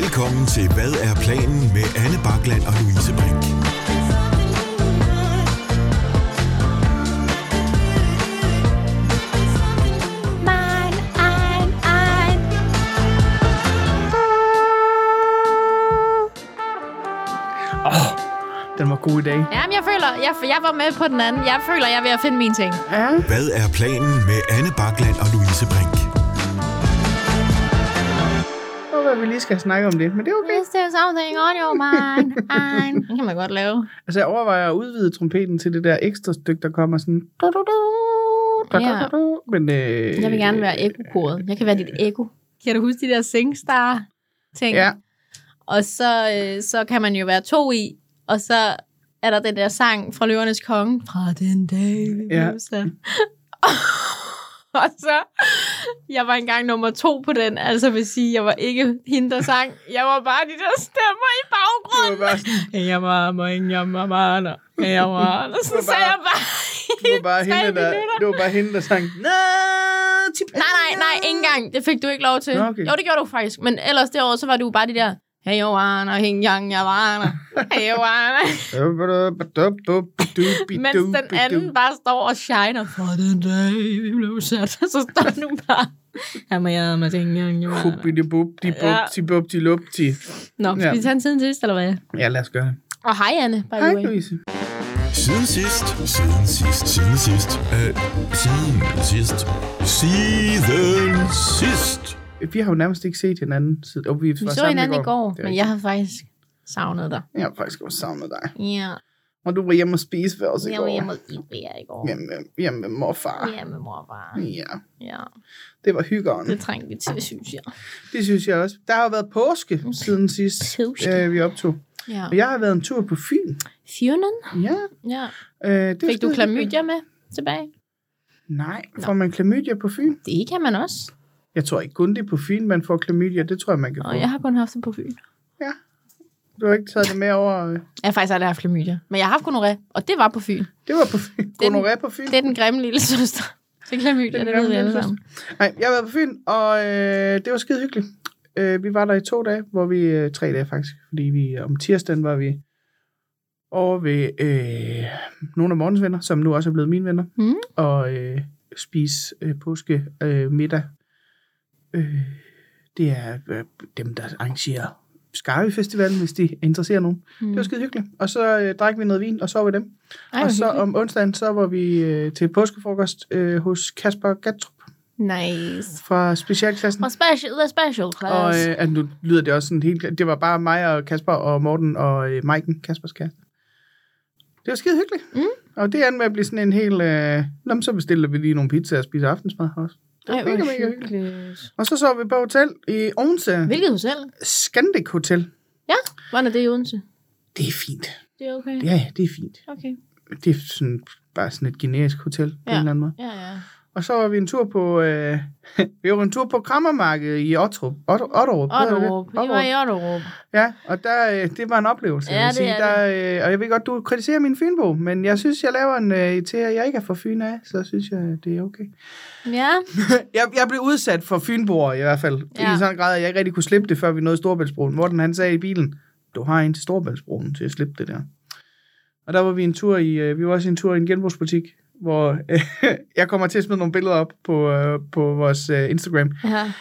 Velkommen til Hvad er planen med Anne Bakland og Louise Brink. Mein, ein, ein. Den var god i dag. Jamen, jeg føler, jeg, jeg var med på den anden. Jeg føler, jeg er ved at finde mine ting. Ja. Hvad er planen med Anne Bakland og Louise Brink? Det hvad vi lige skal snakke om det, men det er okay. Is there something on your mind? Ein. Den kan man godt lave. Altså, jeg overvejer at udvide trompeten til det der ekstra stykke, der kommer sådan... Du, du, du, du, Ja. du, du, men, øh, Jeg vil gerne være ekokoret. Jeg kan være dit eko. Kan du huske de der SingStar-ting? Ja, Og så, øh, så kan man jo være to i, og så er der den der sang fra Løvernes Konge. Fra den dag, vi Ja. og så, jeg var engang nummer to på den, altså vil sige, jeg var ikke hende, der sang. Jeg var bare de der stemmer i det var baggrunden. bare sådan, Jeg var jeg var meget, jeg var Og så var sagde jeg bare, det var bare, hende, der, det var bare hende, der sang... Nej, nej, nej, ikke engang. Det fik du ikke lov til. Nå, okay. Jo, det gjorde du faktisk. Men ellers derovre, så var du bare de der... Hey, Joanna, hing, yang, Joanna. Hey, Joanna. Mens den anden bare står og shiner. For den dag, vi blev sat. Så står du bare... Jamen, jeg med ting, yang, Joanna. Hubidi-bubdi, Ja. bubdi, lupti. Nå, skal Ja. vi tage en siden sidst, eller hvad? Ja, lad os gøre det. Og hej, Anne, by Hej, the way. Louise. Siden sidst, siden sidst, siden sidst, øh, siden sidst, siden sidst. Vi har jo nærmest ikke set hinanden. siden- Og vi, Vi så hinanden i går, men jeg har faktisk savnet dig. Jeg har faktisk også savnet dig. Ja, Og du var hjemme og spise ved os i jeg går. var hjemme og spise ved i går. Hjemme, hjemme med mor og far. Ja, med mor og far. Ja, Ja, det var hyggeren. det trængte vi til, synes jeg. Det synes jeg også. Der har været påske siden sidst, Påske. øh, vi optog. Ja. Og jeg har været en tur på Fyn. Fjunen? Ja. Ja. Øh, det Fik du klamydia med tilbage? Nej, får man klamydia på Fyn? Det kan man også. Jeg tror ikke kun det er på Fyn, man får klamydia. Det tror jeg, man kan få. Og jeg har kun haft det på Fyn. Du har ikke taget det med over... øh, Jeg har faktisk aldrig haft klamydia. Men jeg har haft gonoré, og det var på Fyn. Det var på Fyn. Gonoré på Fyn. Det er den grimme lille søster. Det er klamydia, Den det ved vi alle sammen. Nej, jeg har været på Fyn, og øh, det var skide hyggeligt. Øh, vi var der i to dage, hvor vi... Øh, tre dage faktisk, fordi vi om tirsdagen var vi over ved øh, nogle af morgens venner, som nu også er blevet mine venner, Mm. og øh, spise øh, påske øh, middag. Øh, det er øh, dem, der arrangerer Skarve Festivalen, hvis de interesserer nogen. Mm. Det var skide hyggeligt. Og så øh, drak vi noget vin, og så var vi dem. Ej, og så hyggeligt. om onsdagen, så var vi øh, til påskefrokost øh, hos Kasper Gatrup Nice. fra specialklassen. Og special, the special Og class. øh, altså, nu lyder det også sådan helt... Det var bare mig og Kasper og Morten og øh, Maiken, Kaspers kæreste. Det var skide hyggeligt. Mm. Og det er med at blive sådan en hel... Øh, Nå, så bestiller vi lige nogle pizzaer og spiser aftensmad også. Det var Ej, mega, mega hyggeligt. Og så så vi på hotel i Odense. Hvilket hotel? Scandic Hotel. Ja, hvordan er det i Odense? Det er fint. Det er okay. Ja, det er fint. Okay. Det er sådan, bare sådan et generisk hotel på Ja. en eller anden måde. Ja, ja. Og så var vi en tur på... Øh, vi var en tur på Krammermarkedet i Otterup. det? Otterup. Vi var i Otterup. Ja, og der, øh, det var en oplevelse, Ja, det sige. er Der, øh, og jeg ved godt, du kritiserer min Fynbo, men jeg synes, jeg laver en øh, til, at jeg ikke er fra Fyn af, så synes jeg, det er okay. Ja. jeg, jeg blev udsat for Fynboer i hvert fald, Ja. i sådan en grad, at jeg ikke rigtig kunne slippe det, før vi nåede Storbæltsbroen. Morten, han sagde i bilen, du har en til Storbæltsbroen til at slippe det der. Og der var vi en tur i, øh, vi var også en tur i en genbrugsbutik, hvor øh, jeg kommer til at smide nogle billeder op på, øh, på vores øh, Instagram. ja.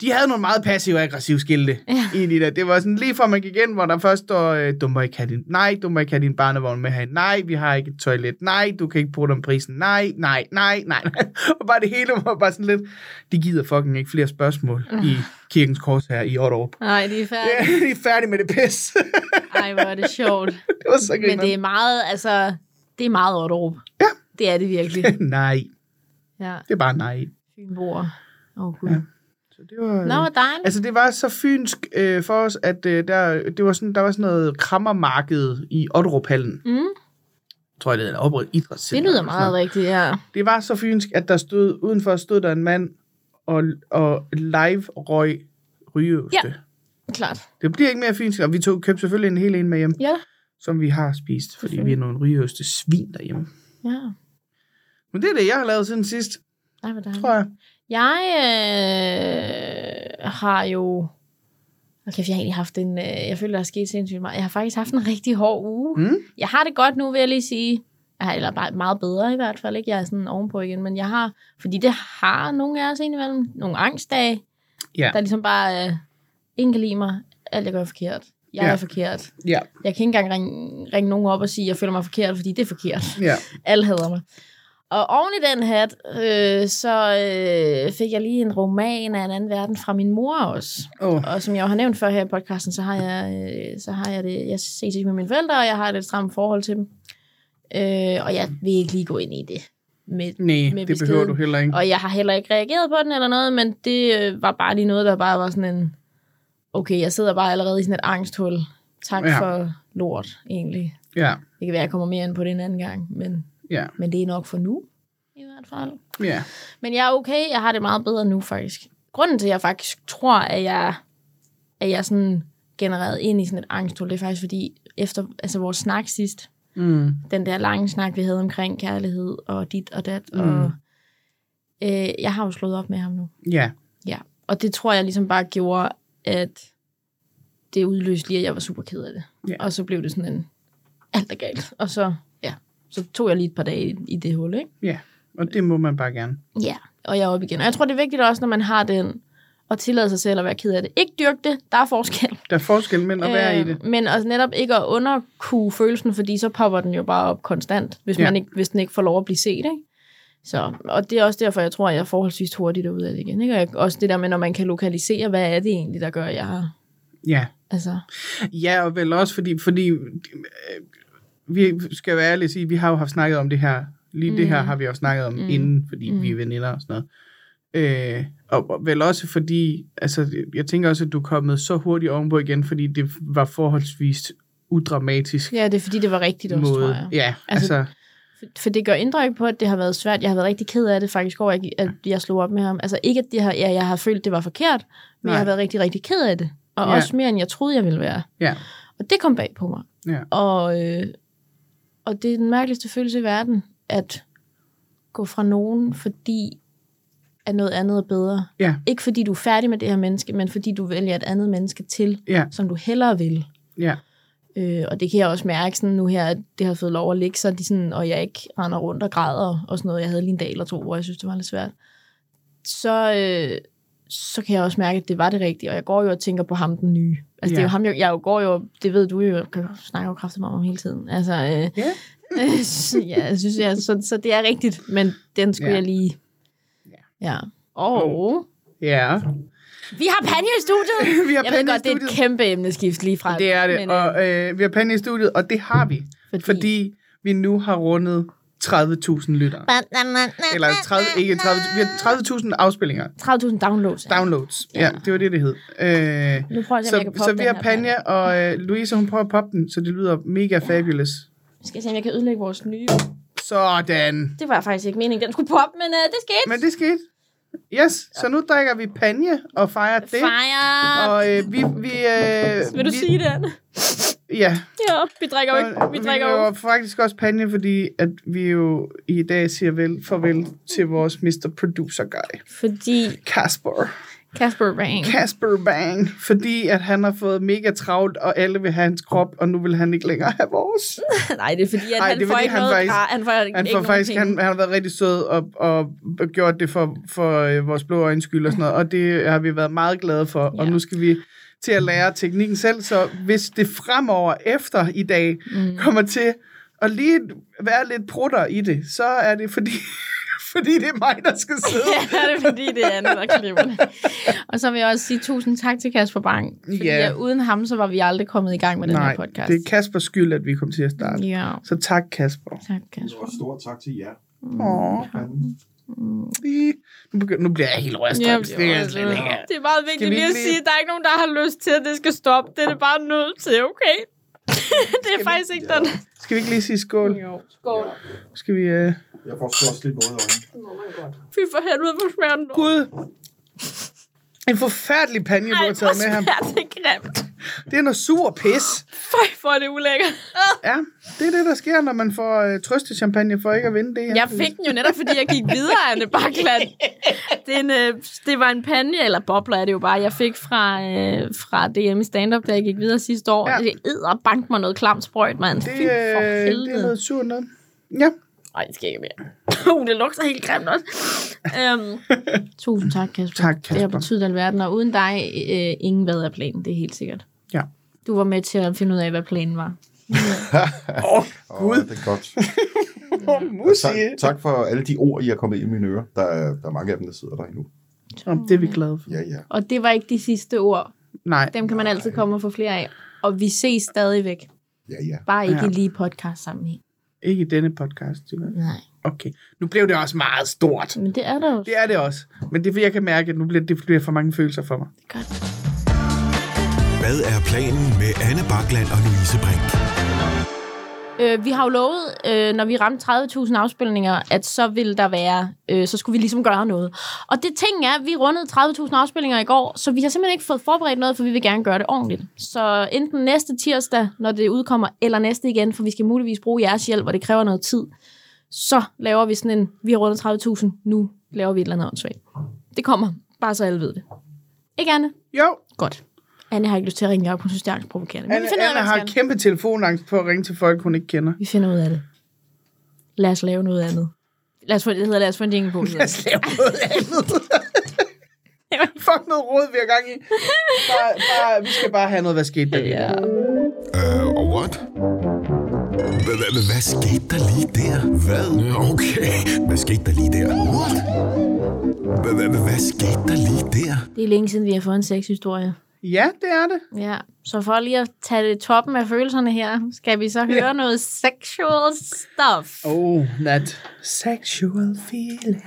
De havde nogle meget passive og aggressive skilte Ja. i de der. Det var sådan lige fra man gik ind, hvor der først står, øh, du må ikke have din, nej, du må ikke have din barnevogn med herinde. Nej, vi har ikke et toilet. Nej, du kan ikke bruge dem prisen. Nej, nej, nej, nej. og bare det hele var bare sådan lidt, de gider fucking ikke flere spørgsmål i kirkens kors her i Otterup. Nej, de er færdige. Ja, de er færdige med det pis. Ej, hvor er det sjovt. det var så Men det er meget, altså, det er meget Otterup. Ja. Det er det virkelig. nej, Ja. det er bare nej. Fynboer. Åh, oh, gud. Ja. Så det var, Nå, dejligt. Altså, det var så fynsk øh, for os, at øh, der, det var sådan, der var sådan noget krammermarked i Otteruphallen. Mm, Tror jeg, det er Opret det Idrætscenter. lyder eller sådan meget rigtigt, ja. Det var så fynsk, at der stod, udenfor stod der en mand og, og live røg rygeoste. Ja. Klart. Det bliver ikke mere fynsk, og vi tog, købte selvfølgelig en hel en med hjem, Ja. som vi har spist, fordi vi er nogle rygeoste svin derhjemme. Ja. Men det er det, jeg har lavet siden sidst, Ej, hvor dejligt. tror jeg. Jeg øh, har jo kæft, jeg har egentlig haft en, øh, jeg føler, der er sket sindssygt meget. Jeg har faktisk haft en rigtig hård uge. Mm. Jeg har det godt nu, vil jeg lige sige. Jeg har, eller bare meget bedre i hvert fald, ikke? Jeg er sådan ovenpå igen, men jeg har, fordi det har nogle af os indimellem, nogle angstdage, Ja. der ligesom bare, øh, ingen kan lide mig, alt jeg gør er forkert. Jeg Ja. er forkert. Ja, Jeg kan ikke engang ringe, ringe nogen op og sige, at jeg føler mig forkert, fordi det er forkert. ja. Alle hader mig. Og oven i den hat, øh, så øh, fik jeg lige en roman af en anden verden fra min mor også. Oh. Og som jeg jo har nævnt før her i podcasten, så har jeg, øh, så har jeg det, jeg ses ikke med mine forældre, og jeg har et lidt stramt forhold til dem. Øh, og jeg vil ikke lige gå ind i det. Med, Nej, med det behøver du heller ikke. Og jeg har heller ikke reageret på den eller noget, men det øh, var bare lige noget, der bare var sådan en, okay, jeg sidder bare allerede i sådan et angsthul. Tak ja. for lort, egentlig. Ja, Det kan være, jeg kommer mere ind på det en anden gang, men, ja, men det er nok for nu, i hvert fald. ja. Men jeg er okay, jeg har det meget bedre nu, faktisk. Grunden til, at jeg faktisk tror, at jeg, at jeg sådan genereret ind i sådan et angsthul, det er faktisk fordi, efter altså vores snak sidst, Mm. den der lange snak, vi havde omkring kærlighed og dit og dat, Mm. og øh, jeg har jo slået op med ham nu. Ja, Ja, og det tror jeg ligesom bare gjorde, at det udløste lige, at jeg var super ked af det. Ja. Og så blev det sådan en, alt er galt. Og så, så tog jeg lige et par dage i, det hul, ikke? ja. Og det må man bare gerne. Ja, og jeg er oppe igen. Og jeg tror, det er vigtigt også, når man har den, at tillade sig selv at være ked af det. Ikke dyrke det, der er forskel. Der er forskel mellem at være i det. Men også netop ikke at underkue følelsen, fordi så popper den jo bare op konstant, hvis, Ja. man ikke, hvis den ikke får lov at blive set, ikke? Så, og det er også derfor, jeg tror, at jeg er forholdsvis hurtigt ud af det igen. Ikke? Og jeg, også det der med, når man kan lokalisere, hvad er det egentlig, der gør, at jeg har... Ja. Altså, Ja, og vel også fordi, fordi øh, vi skal jo og sige, vi har jo haft snakket om det her. Lige mm. det her har vi også snakket om mm. inden, fordi mm. vi er veninder og sådan noget. Øh, og, vel også fordi, altså jeg tænker også, at du er kommet så hurtigt ovenpå igen, fordi det var forholdsvis udramatisk ja, det er fordi, det var rigtigt også, tror måde. jeg. Ja, altså, Altså- For, det gør indtryk på, at det har været svært. Jeg har været rigtig ked af det faktisk over, at jeg slog op med ham. Altså ikke, at det har, ja, jeg har følt, det var forkert, men Nej. jeg har været rigtig, rigtig ked af det. Og ja. også mere, end jeg troede, jeg ville være. ja, Og det kom bag på mig. ja, Og, øh, og det er den mærkeligste følelse i verden, at gå fra nogen, fordi at noget andet er bedre. ja, Ikke fordi du er færdig med det her menneske, men fordi du vælger et andet menneske til, ja, som du hellere vil. ja, Øh, og det kan jeg også mærke sådan nu her, at det har fået lov at ligge, så de sådan, og jeg ikke render rundt og græder og sådan noget. Jeg havde lige en dag eller to, hvor jeg synes, det var lidt svært. Så, øh, så kan jeg også mærke, at det var det rigtige, og jeg går jo og tænker på ham den nye. Altså, det er jo ham, jeg, jeg jo går jo, det ved du jo, jeg snakker jo kraftigt om hele tiden. Altså, øh, ja, så, ja, jeg synes, jeg, så, så det er rigtigt, men den skulle Ja. jeg lige... Ja. Og ja. vi har Panja i studiet! Vi har Jeg ved godt, det er et kæmpe emneskift lige fra. Det er det, Men, og øh, øh, vi har pande i studiet, og det har vi, fordi, fordi vi nu har rundet 30.000 lyttere. Eller 30, ikke 30, vi har 30.000 afspillinger, 30.000 downloads. ja. downloads. Ja, Ja. det var det, det hed. Øh, Nu prøver jeg, om jeg kan så, poppe så vi har Panja, og øh, Louise, hun prøver at poppe den, så det lyder mega fabulous. Skal jeg se, om jeg kan ødelægge vores nye. Sådan. Det var faktisk ikke meningen, den skulle poppe, men uh, det skete. Men det skete. Yes, så nu drikker vi panje og fejrer det. Fire! Og øh, vi... vi øh, Vil du vi, sige det? Ja, Ja, vi drikker jo ikke. og Vi vi drikker jo faktisk også panje, fordi at vi jo i dag siger vel, farvel til vores Mr. Producer Guy, Fordi Kasper. Kasper Bang. Kasper Bang, fordi at han har fået mega travlt, og alle vil have hans krop, og nu vil han ikke længere have vores. Nej, det er fordi, at Ej, han det er får fordi, han noget faktisk- gra- Han får Han, ikke får nogen faktisk, han, han har været rigtig sød og, og gjort det for, for øh, vores blå øjens skyld og sådan noget, og det har vi været meget glade for, og Ja. nu skal vi til at lære teknikken selv, så hvis det fremover efter i dag Mm. kommer til at lige være lidt prutter i det, så er det fordi, fordi det er mig, der skal sidde. Ja, det er fordi, det er Anne, der klipper det. Og så vil jeg også sige tusind tak til Kasper Bang. Fordi ja. uden ham, så var vi aldrig kommet i gang med den Nej, her podcast. det er Kaspers skyld, at vi kom til at starte. Ja, Så tak, Kasper. tak Kasper. Og stort tak til jer. Åh, lige- nu, begynder, nu bliver jeg helt rystet. Ja, det er jeg slet ikke. det er meget vigtigt vi lige at sige, at der er ikke nogen, der har lyst til, at det skal stoppe. Det er det bare nødt til, okay? det er faktisk ikke den. Skal vi ikke lige sige skål? Jo, skål. Skal vi... Øh... Jeg får også lidt våde øjne. Fy for helvede, hvor smager den. Gud! En forfærdelig panje, du har taget med ham. det er grimt. Det er noget sur pis. Føj, for det ulækkert. Ja, det er det, der sker, når man får øh, trøstechampagne for ikke at vinde det her. Jeg fik den jo netop, fordi jeg gik videre, Anne Bakland. Det, er en, øh, det var en panje, eller bobler er det jo bare, jeg fik fra, øh, fra DM i stand-up, da jeg gik videre sidste år. Ja. Det æder bank mig noget klamt sprøjt, mand. det, øh, det er noget sur noget. Ja, Ej, det skal ikke mere. uh, det lugter helt grimt også. um, tusind tak, Kasper. Tak, Det har Kasper. betydet alverden, og uden dig, øh, ingen hvad er planen, det er helt sikkert. Ja. Du var med til at finde ud af, hvad planen var. Åh, Åh, Gud. det er godt. Tak, tak for alle de ord, I har kommet ind i mine ører. Der er, der er mange af dem, der sidder der endnu. Nå, det er vi glade for. Ja, ja. Og det var ikke de sidste ord. Nej, Dem kan man altid komme og få flere af. Og vi ses stadigvæk. Ja, ja. Bare ikke Ja. lige podcast sammen. ikke i denne podcast. i hvert fald. Nej. Okay, nu blev det også meget stort. Men det er der jo. Det er det også. Men det er fordi, jeg kan mærke, at nu bliver det bliver for mange følelser for mig. Godt. Hvad er planen med Anne Bakland og Louise Brink? Øh, vi har jo lovet, øh, når vi ramte 30.000 afspilninger, at så vil der være, øh, så skulle vi ligesom gøre noget. Og det ting er, at vi rundede 30.000 afspilninger i går, så vi har simpelthen ikke fået forberedt noget, for vi vil gerne gøre det ordentligt. Så enten næste tirsdag, når det udkommer, eller næste igen, for vi skal muligvis bruge jeres hjælp, og det kræver noget tid. Så laver vi sådan en, vi har rundet 30.000, nu laver vi et eller andet åndssvagt. Det kommer, bare så alle ved det. Ikke Anne? Jo, Godt. Anne har ikke lyst til at ringe op, hun synes, det er angstprovokerende. Men Anne, vi finder ud af, Anne hvad har kæmpe telefonangst på at ringe til folk, hun ikke kender. Vi finder ud af det. Lad os lave noget andet. Lad os få, det hedder, lad os få en jingle på. Lad os lave noget andet. Fuck noget råd, vi har gang i. Bare, bare, vi skal bare have noget, hvad skete der lige. Uh, og what? Hva- hva- Hvad skete der lige der? Hvad? Okay, hvad skete der lige der? What? Hva- hva- hva- Hvad skete der lige der? Det er længe siden, vi har fået en sexhistorie. Ja, det er det. Ja, så for lige at tage det toppen af følelserne her, skal vi så høre Ja. noget sexual stuff. Oh, that sexual feeling.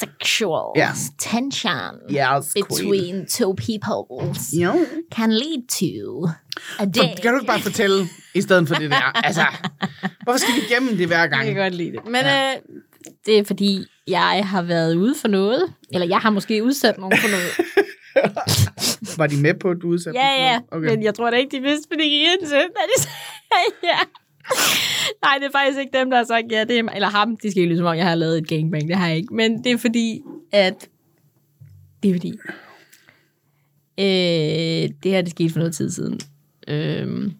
Sexual Ja. tension Yes, queen. between two peoples Jo. can lead to a day. Kan du ikke bare fortælle, i stedet for det der? Altså, hvorfor skal vi igennem det hver gang? Jeg kan godt lide det. Men ja. øh, det er fordi, jeg har været ude for noget. Eller jeg har måske udsat nogen for noget. Var de med på, at du udsatte Ja, ja, okay. men jeg tror da ikke, de vidste, fordi de gik ind til, da de sagde ja. Nej, det er faktisk ikke dem, der har sagt ja. Det er, eller ham, de skal ikke lyde som om, jeg har lavet et gangbang. Det har jeg ikke. Men det er fordi, at... Det er fordi... Øh, det her, det skete for noget tid siden. Øh,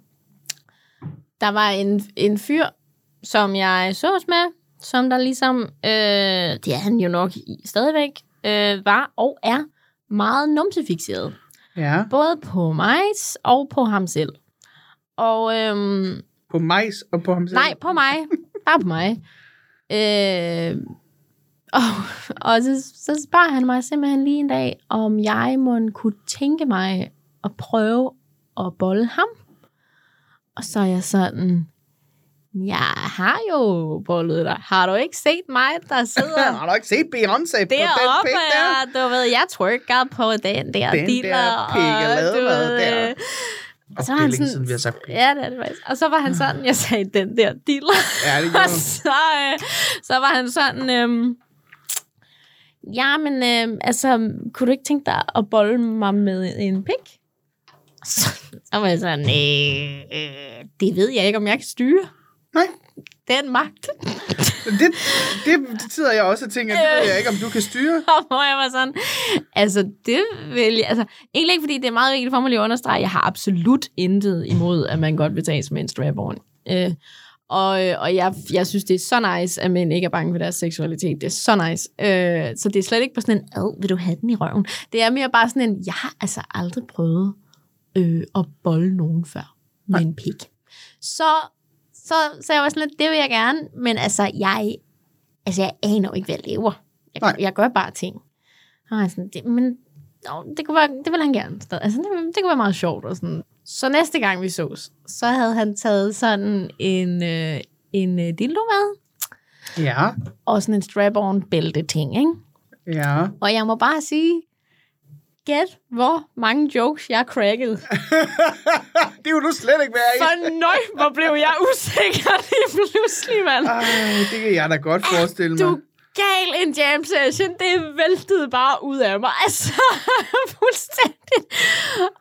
der var en, en fyr, som jeg sås med, som der ligesom... Øh, det er han jo nok i, stadigvæk, øh, var og er meget numsefixeret Ja, både på mig og på ham selv. Og øhm, på majs og på ham selv. nej, på mig. Bare på mig. Øh, og og så, så spørger han mig simpelthen lige en dag, om jeg må kunne tænke mig at prøve at bolle ham. Og så er jeg sådan, jeg har jo bollet dig. Har du ikke set mig, der sidder Har du ikke set Beyoncé på den pik der? du ved, jeg twerker på den der Den dealer, der pikkelademad og du der. øh, Og så var er han sådan- siden, vi har sagt pik. Ja, det er det faktisk. Og så var han sådan, jeg sagde, den der dealer. Ja, det og så, øh, så var han sådan, øhm, ja, men øh, altså, kunne du ikke tænke dig at bolle mig med en pik? Så, så var jeg sådan, øh, det ved jeg ikke, om jeg kan styre. Nej, Den magt. det, det, det sidder jeg også og tænker, det ved jeg ikke, om du kan styre. Og hvor jeg var sådan, altså det vil jeg, altså egentlig ikke, fordi det er meget vigtigt for mig lige at understrege, jeg har absolut intet imod, at man godt vil tages med en strap-on. Øh, og, og jeg, jeg synes, det er så nice, at mænd ikke er bange for deres seksualitet. Det er så nice. Øh, så det er slet ikke på sådan en, ad, vil du have den i røven? Det er mere bare sådan en, jeg har altså aldrig prøvet øh, at bolle nogen før med en pik. Så, så, så jeg var sådan lidt, det vil jeg gerne, men altså, jeg, altså, jeg aner jo ikke, hvad jeg lever. Jeg, Nej. jeg gør bare ting. Og jeg sådan, det, men nå, det, kunne være, det vil han gerne. Altså, det, det kunne være meget sjovt. Og sådan. Så næste gang vi sås, så havde han taget sådan en, øh, en øh, dildo med, Ja, og sådan en strap-on bælte ting, ikke? ja. Og jeg må bare sige, gæt hvor mange jokes jeg crackede. det vil du slet ikke være i. For nøj, hvor blev jeg usikker lige pludselig, mand. Ej, det kan jeg da godt forestille Du mig. gal en jam session. Det væltede bare ud af mig. Altså, fuldstændig.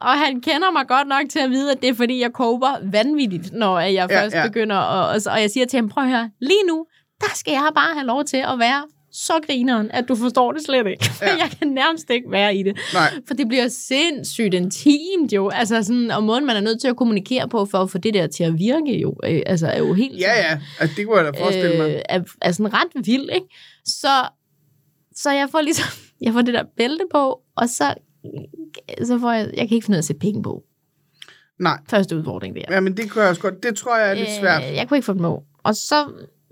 og han kender mig godt nok til at vide, at det er fordi, jeg kober vanvittigt, når jeg Ja, først ja. begynder. Og, og, og jeg siger til ham, prøv at høre, lige nu, der skal jeg bare have lov til at være så grineren, at du forstår det slet ikke. Ja. Jeg kan nærmest ikke være i det. Nej. For det bliver sindssygt intimt jo. Altså sådan, og måden, man er nødt til at kommunikere på, for at få det der til at virke jo, øh, altså er jo helt Ja, ja. Altså, det kunne jeg da forestille mig. øh, er, er sådan ret vild, ikke? Så, så jeg får ligesom, jeg får det der bælte på, og så, så får jeg, jeg kan ikke finde ud af at sætte penge på. Nej. Første udfordring der. Ja, men det kunne jeg også godt. Det tror jeg er lidt svært. Øh, jeg kunne ikke få dem på. Og så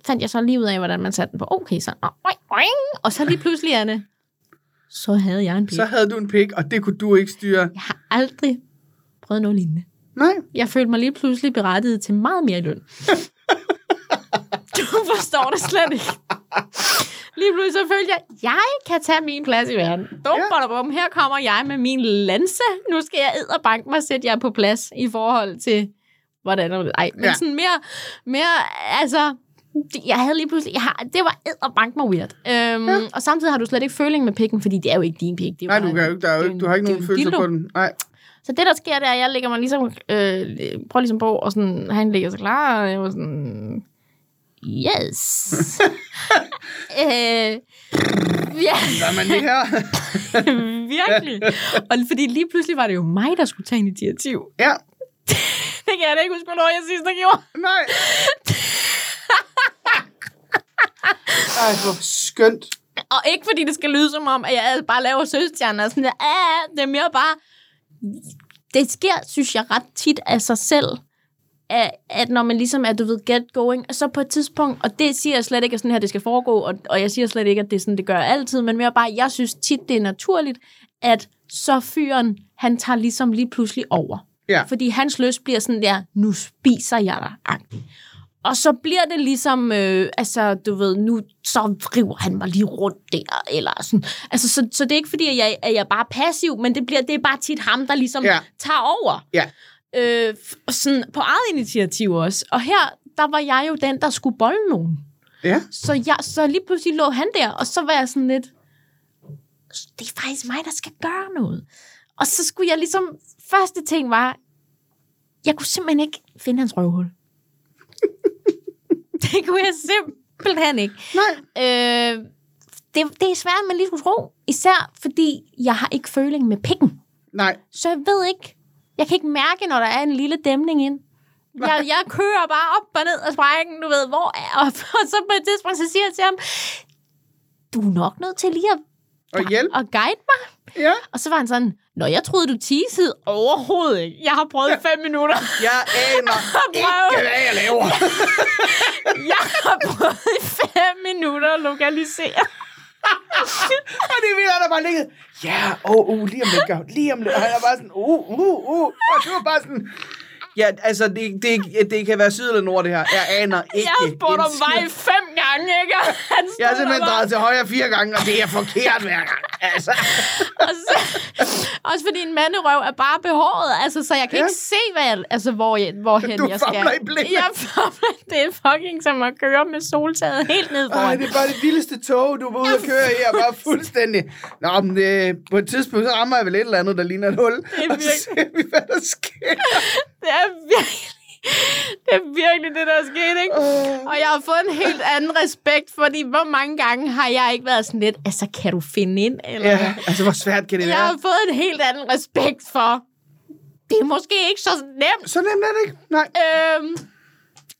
fandt jeg så lige ud af, hvordan man satte den på. Okay, så, og så lige pludselig, Anne, så havde jeg en pik. Så havde du en pik, og det kunne du ikke styre. Jeg har aldrig prøvet noget lignende. Nej. Jeg følte mig lige pludselig berettiget til meget mere løn. du forstår det slet ikke. Lige pludselig så følte jeg, at jeg kan tage min plads i verden. Dum, Ja. bum, her kommer jeg med min lanse. Nu skal jeg edderbank mig sætte jer på plads i forhold til, hvordan? Ej, men ja. sådan mere, mere, altså, jeg havde lige pludselig, jeg har, det var edderbank mig weird. Øhm, Ja. Og samtidig har du slet ikke føling med pikken, fordi det er jo ikke din pik. Det er Nej, du, kan jo ikke, der er jo ikke, du har ikke nogen følelser på den. Nej. Så det, der sker, det er, at jeg lægger mig ligesom, øh, prøver ligesom på, og sådan, han ligger sig klar, og jeg var sådan, yes. øh, ja, Hvad man det her? virkelig. Og fordi lige pludselig var det jo mig, der skulle tage initiativ. ja. Det kan jeg da ikke huske, hvornår jeg sidst har gjort. Nej. Ej, hvor skønt. Og ikke fordi det skal lyde som om, at jeg bare laver søstjerner og sådan der. Ah, det er mere bare... Det sker, synes jeg, ret tit af sig selv, at, at når man ligesom er, du ved, get going, og så på et tidspunkt, og det siger jeg slet ikke, at sådan her det skal foregå, og, og jeg siger slet ikke, at det er sådan, det gør altid, men mere bare, jeg synes tit, det er naturligt, at så fyren, han tager ligesom lige pludselig over. Ja. Fordi hans lyst bliver sådan der, nu spiser jeg dig. Og så bliver det ligesom, øh, altså, du ved, nu så river han mig lige rundt der, eller sådan. Altså, så, så det er ikke fordi, at jeg, at jeg er bare passiv, men det, bliver, det er bare tit ham, der ligesom Ja. tager over. Ja. Øh, sådan på eget initiativ også. Og her, der var jeg jo den, der skulle bolde nogen. Ja. Så, jeg, så lige pludselig lå han der, og så var jeg sådan lidt, det er faktisk mig, der skal gøre noget. Og så skulle jeg ligesom, første ting var, jeg kunne simpelthen ikke finde hans røvhul. det kunne jeg simpelthen ikke. Nej. Øh, det, det er svært, man lige skulle tro. Især fordi, jeg har ikke føling med pikken. Nej. Så jeg ved ikke, jeg kan ikke mærke, når der er en lille dæmning ind. Jeg, jeg kører bare op og ned af sprækken, du ved, hvor er og, og så på et tidspunkt, så siger jeg til ham, du er nok nødt til lige at, Og hjælp. at guide mig. Ja. Og så var han sådan, Nå, jeg troede, du teasede overhovedet ikke. Jeg har prøvet fem minutter. Jeg aner ikke, hvad jeg laver. Jeg har prøvet i fem minutter at lokalisere. og det er vildt, at der bare ligget. Ja, åh, oh, uh, lige om lidt. Lige om lidt. Og han er bare sådan, uh, uh, uh. Og det var bare sådan... Ja, altså, det, det, det kan være syd eller nord, det her. Jeg aner ikke Jeg har spurgt om vej fem gange, ikke? Han Jeg har simpelthen drejet til højre fire gange, og det er forkert hver gang. Altså. Og så, også fordi en manderøv er bare behåret, altså, så jeg kan Ja. ikke se, hvad jeg, altså, hvor jeg, hvorhen Du jeg skal. famler i blinde. Jeg famler. Det er fucking som at køre med soltaget helt ned Ej, foran. det er bare det vildeste tog, du var ude at køre i, og bare fuldstændig... Nå, men det, på et tidspunkt, så rammer jeg vel et eller andet, der ligner et hul. er og så virkelig- ser vi, hvad der sker. Det er virkelig, det er virkelig det, der er sket, ikke? Åh. Og jeg har fået en helt anden respekt, fordi hvor mange gange har jeg ikke været sådan lidt, altså, kan du finde ind? Eller? Ja, altså, hvor svært kan det Jeg være? har fået en helt anden respekt for, det er måske ikke så nemt. Så nemt er det ikke. Nej. Øhm,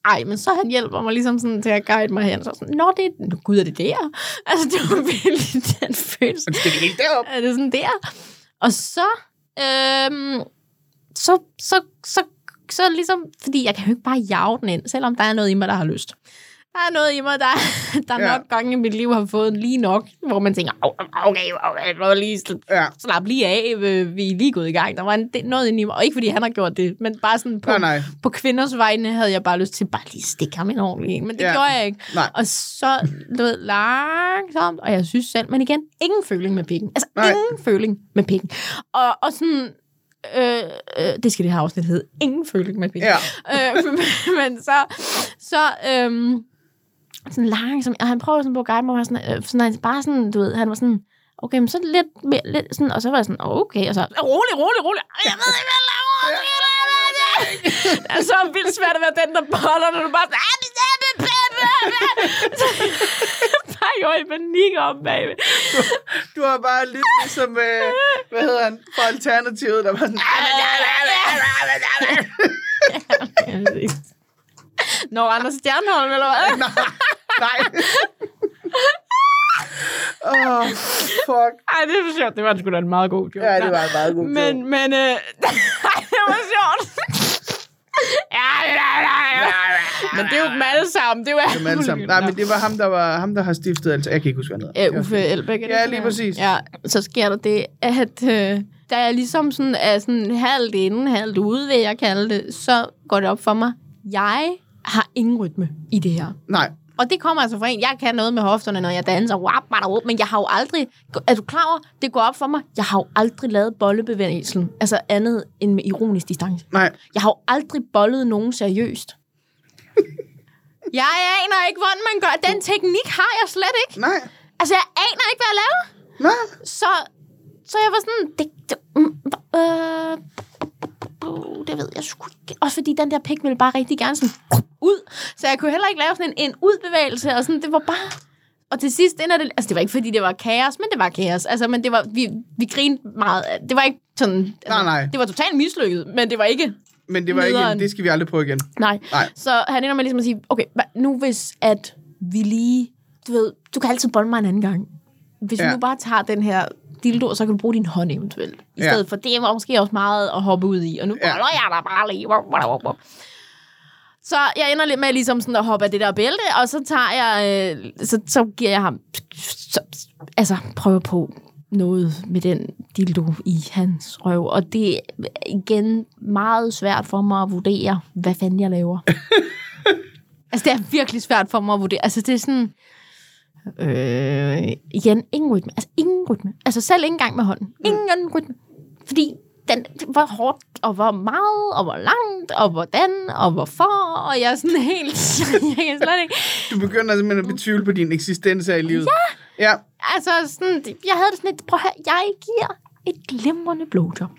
ej, men så han hjælper mig ligesom sådan til at guide mig hen. Så sådan, Nå, det er, gud, er det der? Altså, det var virkelig den følelse. Det helt derop? Er det sådan der? Og så, øhm, så, så, så, så ligesom, fordi jeg kan jo ikke bare jage den ind, selvom der er noget i mig, der har lyst. Der er noget i mig, der, der Ja. nok gange i mit liv har fået lige nok, hvor man tænker, "Au, okay, okay, okay lige Ja. slap lige af, øh, vi er lige gået i gang. Der var en, det, noget inde i mig, og ikke fordi han har gjort det, men bare sådan på, Nej, nej. på kvinders vegne havde jeg bare lyst til bare lige stikke ham en ordentlig en, men det Ja. gjorde jeg ikke. Nej. Og så ved, langsomt, og jeg synes selv, men igen, ingen føling med pikken. Altså. Nej. ingen føling med pikken. Og, og sådan, øh, øh, det skal det her afsnit hedde, ingen føling med pikken. Ja. Øh, men så, så øhm, sådan langsomt, og han prøver sådan på at guide mig, og sådan, øh, sådan, han bare sådan, du ved, han var sådan, okay, men så lidt mere, lidt sådan, og så var jeg sådan, okay, og så, rolig, rolig, rolig, jeg ved ikke, hvad jeg laver. det er så vildt svært at være den, der boller, når du bare sådan, det, bare går i panik om bagved. Du har bare lidt ligesom, øh, hvad hedder han, fra Alternativet, der var sådan... Når Anders Stjernholm, eller hvad? Nej. Åh, oh, fuck. Ej, det var sjovt. Det var sgu da en meget god joke. Ja, det var en meget god joke. Men, men, øh, det var sjovt. Ja, ja, ja, ja. Men det er jo dem alle sammen. Det er jo Dem alle sammen. Nej, men det var ham, der, var, ham, der har stiftet alt. Jeg kan ikke huske, hvad han hedder. Uffe Elbæk. Ja, lige præcis. Ja, så sker der det, at øh, da jeg ligesom sådan er sådan halvt inde, halvt ude, vil jeg kalde det, så går det op for mig, jeg har ingen rytme i det her. Nej. Og det kommer altså fra en, jeg kan noget med hofterne, når jeg danser, wap, wap, men jeg har jo aldrig, er du klar over, det går op for mig, jeg har jo aldrig lavet bollebevægelsen, altså andet end med ironisk distance. Nej. Jeg har jo aldrig bollet nogen seriøst. jeg aner ikke, hvordan man gør. Den teknik har jeg slet ikke. Nej. Altså, jeg aner ikke, hvad jeg laver. Nej. Så, så jeg var sådan, det, det, mm, øh, uh, det ved jeg sgu ikke. Også fordi den der pik ville bare rigtig gerne sådan ud. Så jeg kunne heller ikke lave sådan en, en udbevægelse, og sådan, det var bare... Og til sidst ender det... Altså, det var ikke, fordi det var kaos, men det var kaos. Altså, men det var... Vi, vi grinede meget. Det var ikke sådan... Altså, Nej, nej. Det var totalt mislykket, men det var ikke... Men det var ikke, Nederen. det skal vi aldrig prøve igen. Nej. Nej. Så han ender med ligesom at sige, okay, nu hvis at vi lige, du ved, du kan altid bolde mig en anden gang. Hvis. Ja. vi nu bare tager den her dildo, så kan du bruge din hånd eventuelt. I Ja. stedet for, det var måske også meget at hoppe ud i, og nu Ja. boller jeg der bare lige. Wop, wop, wop, wop. Så jeg ender lidt med ligesom sådan at hoppe af det der bælte, og så tager jeg, øh, så, så giver jeg ham, så, altså prøver på noget med den dildo i hans røv. Og det er igen meget svært for mig at vurdere, hvad fanden jeg laver. altså det er virkelig svært for mig at vurdere. Altså det er sådan, øh, igen, ingen rytme. Altså ingen rytme. Altså selv ikke engang med hånden. Ingen rytme. Fordi den, var hårdt, og hvor meget, og hvor langt, og hvordan, og hvorfor, og jeg er sådan helt, jeg kan slet ikke, Du begynder simpelthen at betvivle på din eksistens her i livet. Ja. Ja. altså sådan, jeg havde det sådan lidt, prøv at høre, jeg giver et glimrende blowjob.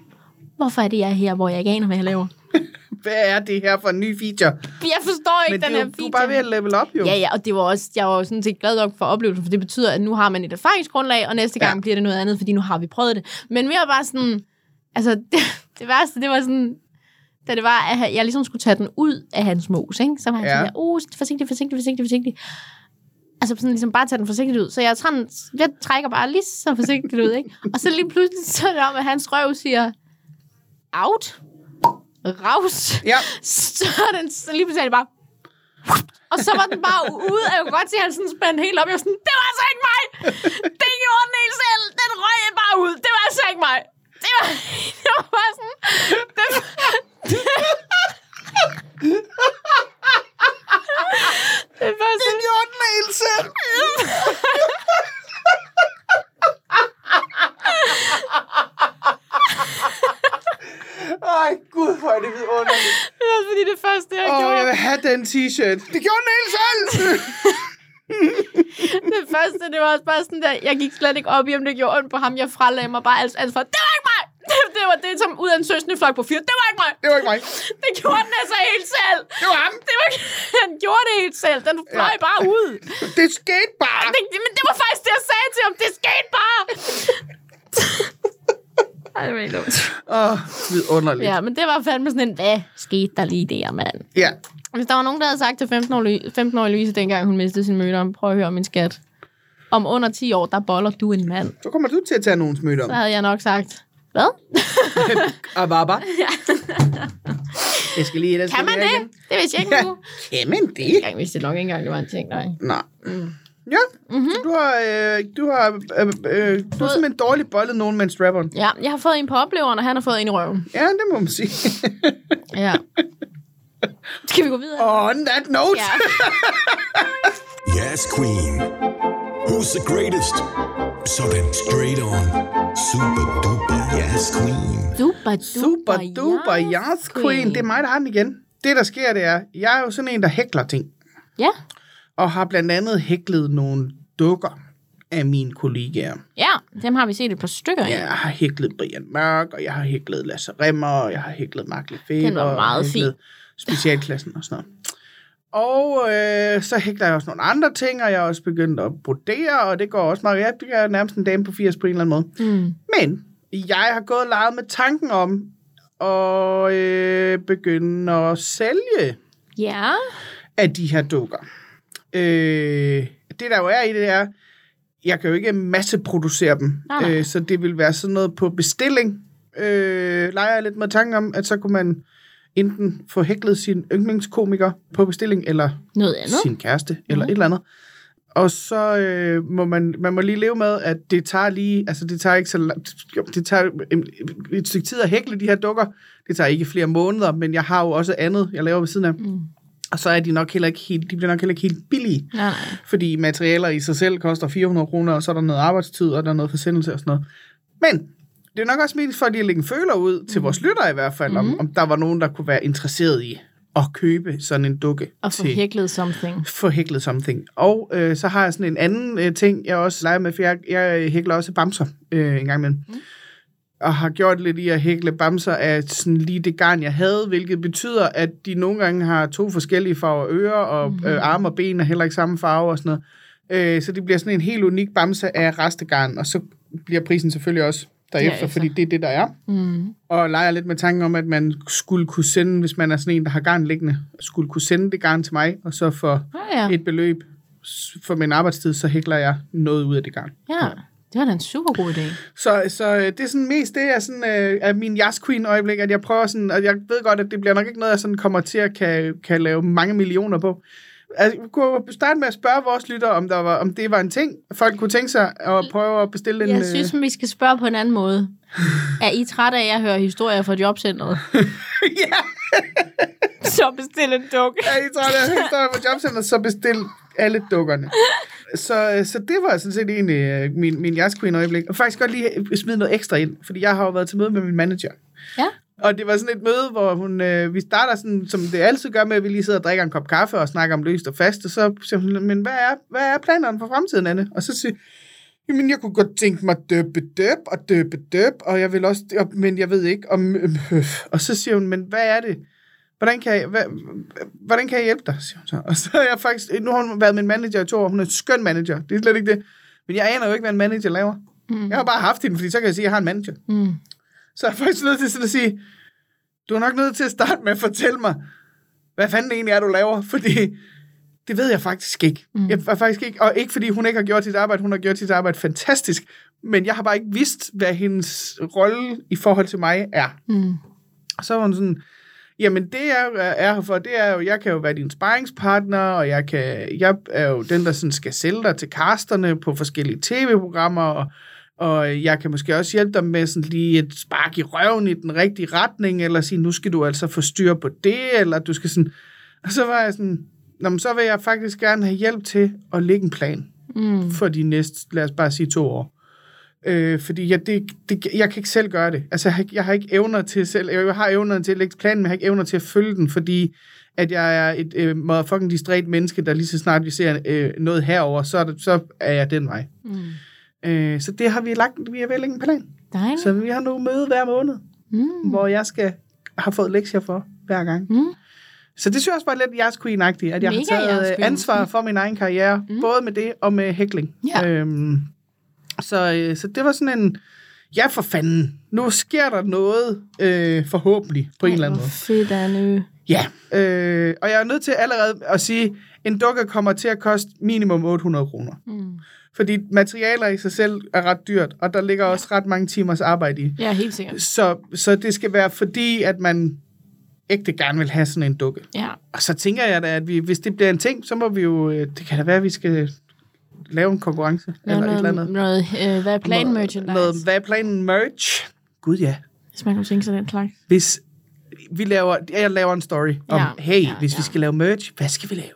Hvorfor er det, jeg er her, hvor jeg ikke aner, hvad jeg laver? Hvad er det her for en ny feature? Jeg forstår ikke Men den er her jo- du er bare ved at level up, jo. Ja, ja, og det var også, jeg var jo sådan set glad nok for oplevelsen, for det betyder, at nu har man et erfaringsgrundlag, og næste gang Ja. bliver det noget andet, fordi nu har vi prøvet det. Men mere bare sådan, altså det, det værste, det var sådan, da det var, at jeg ligesom skulle tage den ud af hans mos, ikke? så var han Ja. sådan oh, forsigtigt, forsigtigt, forsigtigt, forsigtigt. Altså sådan ligesom bare tage den forsigtigt ud. Så jeg, tager, jeg trækker bare lige så forsigtigt ud, ikke? Og så lige pludselig så er det om, at hans røv siger, out, raus, Ja. så den så lige pludselig det bare... Og så var den bare ude, og jeg kunne godt se, at han sådan spændte helt op. Jeg var sådan, det var altså ikke mig! Det gjorde den helt selv! Den røg bare ud! Det var altså ikke mig! Det var, det var bare sådan... Det, det var sådan... gjorde den helt selv. Ej, gud, hvor er det vidunderligt. Det var fordi det første, jeg Åh, gjorde. jeg vil have den t-shirt. Det gjorde den helt selv. Det første, det var også bare sådan der, jeg gik slet ikke op i, om det gjorde ondt på ham. Jeg fralagde mig bare alt, alt for, det var ikke mig! Det, det var det, som ud af en søsende flok på fire. Det var ikke mig! Det var ikke mig. Det gjorde den altså helt selv. Det var ham. Det var, han gjorde det helt selv. Den fløj Ja. bare ud. Det skete bare. Det, men det var faktisk det, jeg sagde til ham. Det skete bare. Ej, det var helt dumt. Åh, vidunderligt. Ja, men det var fandme sådan en, hvad skete der lige der, mand? ja. Hvis der var nogen, der havde sagt til 15-årige 15 Louise, dengang hun mistede sin møder, prøv at høre min skat. Om under 10 år, der boller du en mand. Så kommer du til at tage nogens møde om. Så havde jeg nok sagt, hvad? Ababa. Jeg skal lige have Kan man det? Det vidste jeg ikke Ja. nu. Kan man det? Jeg vidste nok ikke engang, det var en ting, nej. Nej. Ja, mm-hmm. du har, øh, du har, øh, øh, du har simpelthen dårligt bollet nogen med en strap-on. Ja, jeg har fået en på opleveren, og han har fået en i røven. Ja, det må man sige. Ja. Skal vi gå videre? On that note. Ja. Yes, Queen. Who's the greatest? Sådan straight on. Super duper yes, Queen. Super, Super duper yes, queen. Det er mig, der har den igen. Det, der sker, det er, jeg er jo sådan en, der hækler ting. Ja. Og har blandt andet hæklet nogle dukker af mine kollegaer. Ja, dem har vi set et par stykker af. Jeg har hæklet Brian Mørk, og jeg har hæklet Lasse Remmer, og jeg har hæklet Mark Lefebvre. Den var meget hæklet Specialklassen og sådan noget. Og øh, så hækler jeg også nogle andre ting, og jeg har også begyndt at brodere, og det går også meget. Jeg er nærmest en dame på 80 på en eller anden måde. Mm. Men jeg har gået og leget med tanken om at øh, begynde at sælge Ja. af de her dukker. Øh, det der jo er i det er, jeg kan jo ikke masseproducere dem, Nej, nej. øh, så det vil være sådan noget på bestilling. Øh, leger jeg lidt med tanken om, at så kunne man enten få hæklet sin yndlingskomiker på bestilling, eller Noget andet. sin kæreste, eller Mhm. et eller andet. Og så øh, må man, man må lige leve med, at det tager lige, altså det tager ikke så langt, det tager et stykke tid at hækle de her dukker. Det tager ikke flere måneder, men jeg har jo også andet, jeg laver ved siden af. Mm. Og så er de nok heller ikke helt, de bliver nok heller ikke helt billige, Nej, nej. fordi materialer i sig selv koster 400 kroner, og så er der noget arbejdstid, og der er noget forsendelse og sådan noget. Men det er nok også mest for at lige lægge en føler ud til vores lyttere i hvert fald, om, om der var nogen, der kunne være interesseret i at købe sådan en dukke. Og få hæklet something. få hæklet something. Og øh, så har jeg sådan en anden øh, ting, jeg også leger med, for jeg, jeg hækler også bamser øh, en gang imellem. Mm. Og har gjort lidt i at hækle bamser af sådan lige det garn, jeg havde, hvilket betyder, at de nogle gange har to forskellige farver ører, og mm-hmm. øh, arme og ben er heller ikke samme farve og sådan noget. Øh, så det bliver sådan en helt unik bamse af restegarn, og så bliver prisen selvfølgelig også derefter, Derefter. fordi det er det, der er Mm. og leger lidt med tanken om, at man skulle kunne sende, hvis man er sådan en, der har garn liggende, skulle kunne sende det garn til mig, og så for Ah, ja. et beløb for min arbejdstid, så hækler jeg noget ud af det garn. ja, det var da en super god idé. Så, så øh, det er sådan mest det er sådan øh, er min Jazz Queen øjeblik, at jeg prøver sådan, og jeg ved godt, at det bliver nok ikke noget, jeg sådan kommer til at kan, kan lave mange millioner på. Altså, vi kunne starte med at spørge vores lyttere, om, der var, om det var en ting, folk kunne tænke sig at prøve at bestille en... Jeg øh, synes, vi skal spørge på en anden måde. Er I trætte af at høre historier fra jobcentret? ja, Så bestil en dukke. Ja, I tror, det er historie på jobcenter, så bestil alle dukkerne. Så, så det var sådan set egentlig øh, min, min Jazz Queen øjeblik. Og faktisk godt lige smide noget ekstra ind, fordi jeg har jo været til møde med min manager. Ja. Og det var sådan et møde, hvor hun, øh, vi starter sådan, som det altid gør med, at vi lige sidder og drikker en kop kaffe og snakker om løst og fast, og så siger hun, men hvad er, hvad er planerne for fremtiden, Anne? Og så siger Jamen, jeg kunne godt tænke mig døbe døb og døbe døb, og jeg vil også, og- men jeg ved ikke om, øh, og så siger hun, men hvad er det? Hvordan kan jeg, hvad, hvordan kan jeg hjælpe dig, siger hun så. Og så er jeg faktisk, nu har hun været min manager i to år, hun er en skøn manager, det er slet ikke det. Men jeg aner jo ikke, hvad en manager laver. Mm. Jeg har bare haft hende, fordi så kan jeg sige, at jeg har en manager. Mm. Så er jeg faktisk nødt til sådan at sige, du er nok nødt til at starte med at fortælle mig, hvad fanden egentlig er, du laver, fordi det ved jeg faktisk ikke. Mm. Jeg er faktisk ikke, og ikke fordi hun ikke har gjort sit arbejde, hun har gjort sit arbejde fantastisk, men jeg har bare ikke vidst, hvad hendes rolle i forhold til mig er. Mm. Og så var hun sådan, jamen det jeg er her for, det er jo, jeg kan jo være din sparringspartner, og jeg, kan, jeg er jo den, der sådan skal sælge dig til casterne på forskellige tv-programmer, og, og jeg kan måske også hjælpe dig med sådan lige et spark i røven i den rigtige retning, eller sige, nu skal du altså få styr på det, eller du skal sådan... Og så var jeg sådan, Nå, men så vil jeg faktisk gerne have hjælp til at lægge en plan Mm. for de næste, lad os bare sige to år. Øh, fordi jeg, det, det, jeg kan ikke selv gøre det. Altså, jeg har, ikke- jeg har ikke evner til selv, jeg har evner til at lægge planen, men jeg har ikke evner til at følge den, fordi at jeg er et øh, motherfucking distræt menneske, der lige så snart vi ser øh, noget herover, så er, det, så er jeg den vej. Mm. Øh, så det har vi lagt, vi at lægge en plan. Dejligt. Så vi har nu møde hver måned, Mm. hvor jeg skal have fået lektier for hver gang. Mm. Så det synes jeg også var lidt jeres queen-agtigt, at jeg Mega har taget øh, queen. ansvar for min egen karriere, mm. både med det og med hækling. Ja. Øhm, så, øh, så det var sådan en, ja for fanden, nu sker der noget, øh, forhåbentlig, på en eller anden måde. fedt, Anne. Ja, øh, og jeg er nødt til allerede at sige, en dukke kommer til at koste minimum 800 kroner. Mm. Fordi materialer i sig selv er ret dyrt, og der ligger også ret mange timers arbejde i. Ja, helt sikkert. Så, så det skal være fordi, at man ægte gerne vil have sådan en dukke. Ja. Og så tænker jeg da, at vi, hvis det bliver en ting, så må vi jo... øh, Det kan da være, at vi skal lave en konkurrence. Noget, eller et eller andet. noget, noget øh, hvad er planen Noget- merchandise? Noget, hvad er planen merch? Gud ja. Hvis man kunne tænke sig den slags. Hvis vi laver, jeg laver en story om, Ja, hey, ja, hvis ja. vi skal lave merch, hvad skal vi lave?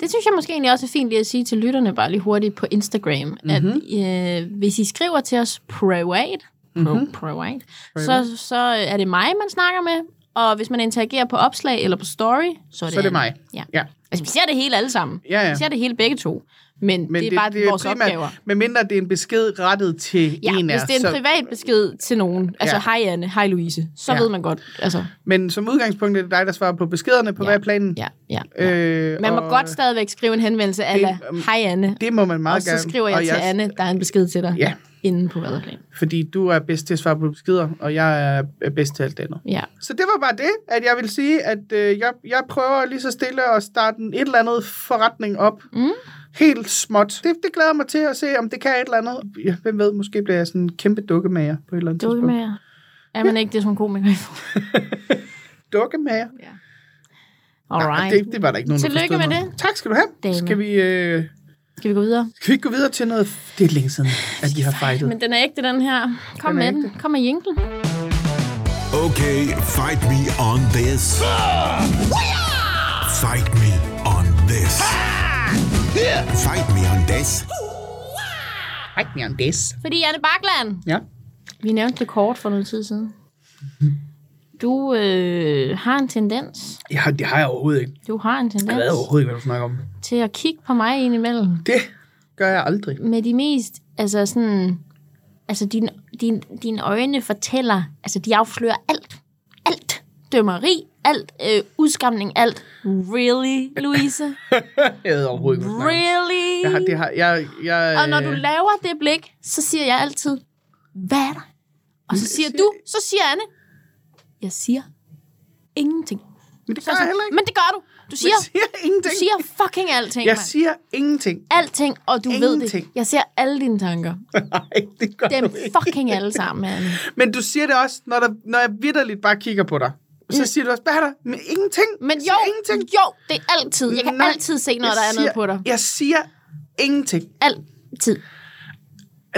Det synes jeg måske egentlig også er fint lige at sige til lytterne bare lige hurtigt på Instagram, Mhm. mm-hmm. at øh, hvis I skriver til os privat, pro, Mhm. privat, så, så er det mig, man snakker med, og hvis man interagerer på opslag eller på story, så er det, Så er det mig. Ja. Ja. Altså, vi ser det hele alle sammen. Ja, ja. Vi ser det hele begge to. Men, Men det er bare det, vores primært- opgaver. Med mindre det er en besked rettet til Ja, en af hvis det er en så, privat besked til nogen, altså Ja. hej Anne, hej Louise, så Ja. ved man godt, altså, Men som udgangspunkt er det dig, der svarer på beskederne på Ja. hver planen. ja, ja. Øh, Man må og godt stadigvæk skrive en henvendelse, ala, hej Anne, Det må man meget og så gerne. skriver jeg og til Anne, der er en besked til dig, Ja. inden på Vaderplan. Fordi du er bedst til at svare på beskeder, og jeg er bedst til alt det andet. Ja. Så det var bare det, at jeg vil sige, at øh, jeg, jeg prøver lige så stille at starte et eller andet forretning op. Mm. Helt småt. Det, det glæder jeg mig til at se, om det kan et eller andet. Ja, hvem ved, måske bliver jeg sådan en kæmpe dukkemager på et eller andet tidspunkt. Dukkemager. Er man ikke det som komiker? Dukkemager? Alright. Det, det var der ikke nogen, der Tillykke forstod med noget. det. Tak skal du have. Dame. Skal vi, øh, Skal vi gå videre? skal vi ikke gå videre til noget... Det er længe siden, at vi har fightet. Men den er ægte, den her. Kom Den med den. ægte. Kom med jinglen. Okay, fight me on this. Fight me this. Fight me on this. Fight me on this. Fordi Anne Bakland, Ja. vi nævnte det kort for noget tid siden. Du øh, har en tendens, ja, det har jeg overhovedet ikke. du har en Jeg tendens ved overhovedet ikke, hvad du snakker om. til at kigge på mig indimellem Det gør jeg aldrig. med de mest, altså sådan, altså din, din, dine øjne fortæller, altså de afslører alt. Alt. Dømmeri, alt. Øh, udskamning, alt. Really, Louise? Jeg ved overhovedet ikke, du. Really? Jeg har, det har, jeg, jeg, Og når du laver det blik, så siger jeg altid, hvad er der? Og så siger du, så siger Anne, jeg siger ingenting. Men det Så gør er jeg heller ikke. Men det gør du. Du siger, Jeg siger du ingenting. siger fucking alting, Jeg mand. siger ingenting. Alting, og du ved Ingenting. det. Jeg ser alle dine tanker. Nej, det gør Dem du ikke. fucking alle sammen, Anne. Men du siger det også, når, der, når jeg vidderligt bare kigger på dig. Så siger du også, hvad er der? Men ingenting. Men jo, ingenting. jo, det er altid. Jeg kan Nej, altid se, når der er siger, noget på dig. Jeg siger ingenting. Altid.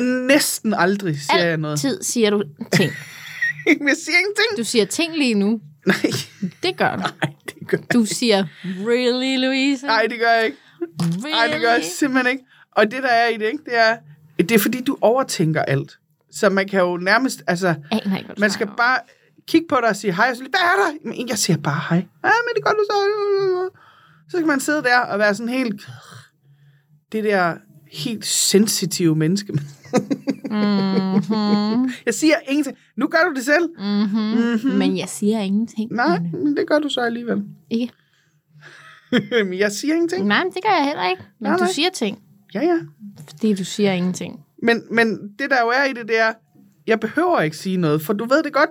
Næsten aldrig siger jeg noget. Altid siger du ting. Jeg siger ingenting. Du siger ting lige nu. Nej, Det gør du. nej, det gør jeg Du siger, really, Louise? Nej, det gør jeg ikke. really? Nej, det gør jeg simpelthen ikke. Og det, der er i det, ikke, det er, det er fordi, du overtænker alt. Så man kan jo nærmest, altså, Aner ikke, man skal bare kigge på dig og sige hej, og så lige, hvad er der? Men jeg siger bare hej. Ja, men det gør du så. Så kan man sidde der og være sådan helt, det der helt sensitive menneske. Mhm. Jeg siger ingenting. Nu gør du det selv. Mhm. Mhm. Men jeg siger ingenting. Nej, men det gør du så alligevel. Ikke? men jeg siger ingenting. Nej, men det gør jeg heller ikke. Men Nej, du nej. siger ting, Ja, ja. fordi du siger ingenting. Men, men det der jo er i det, det er, jeg behøver ikke sige noget, for du ved det godt.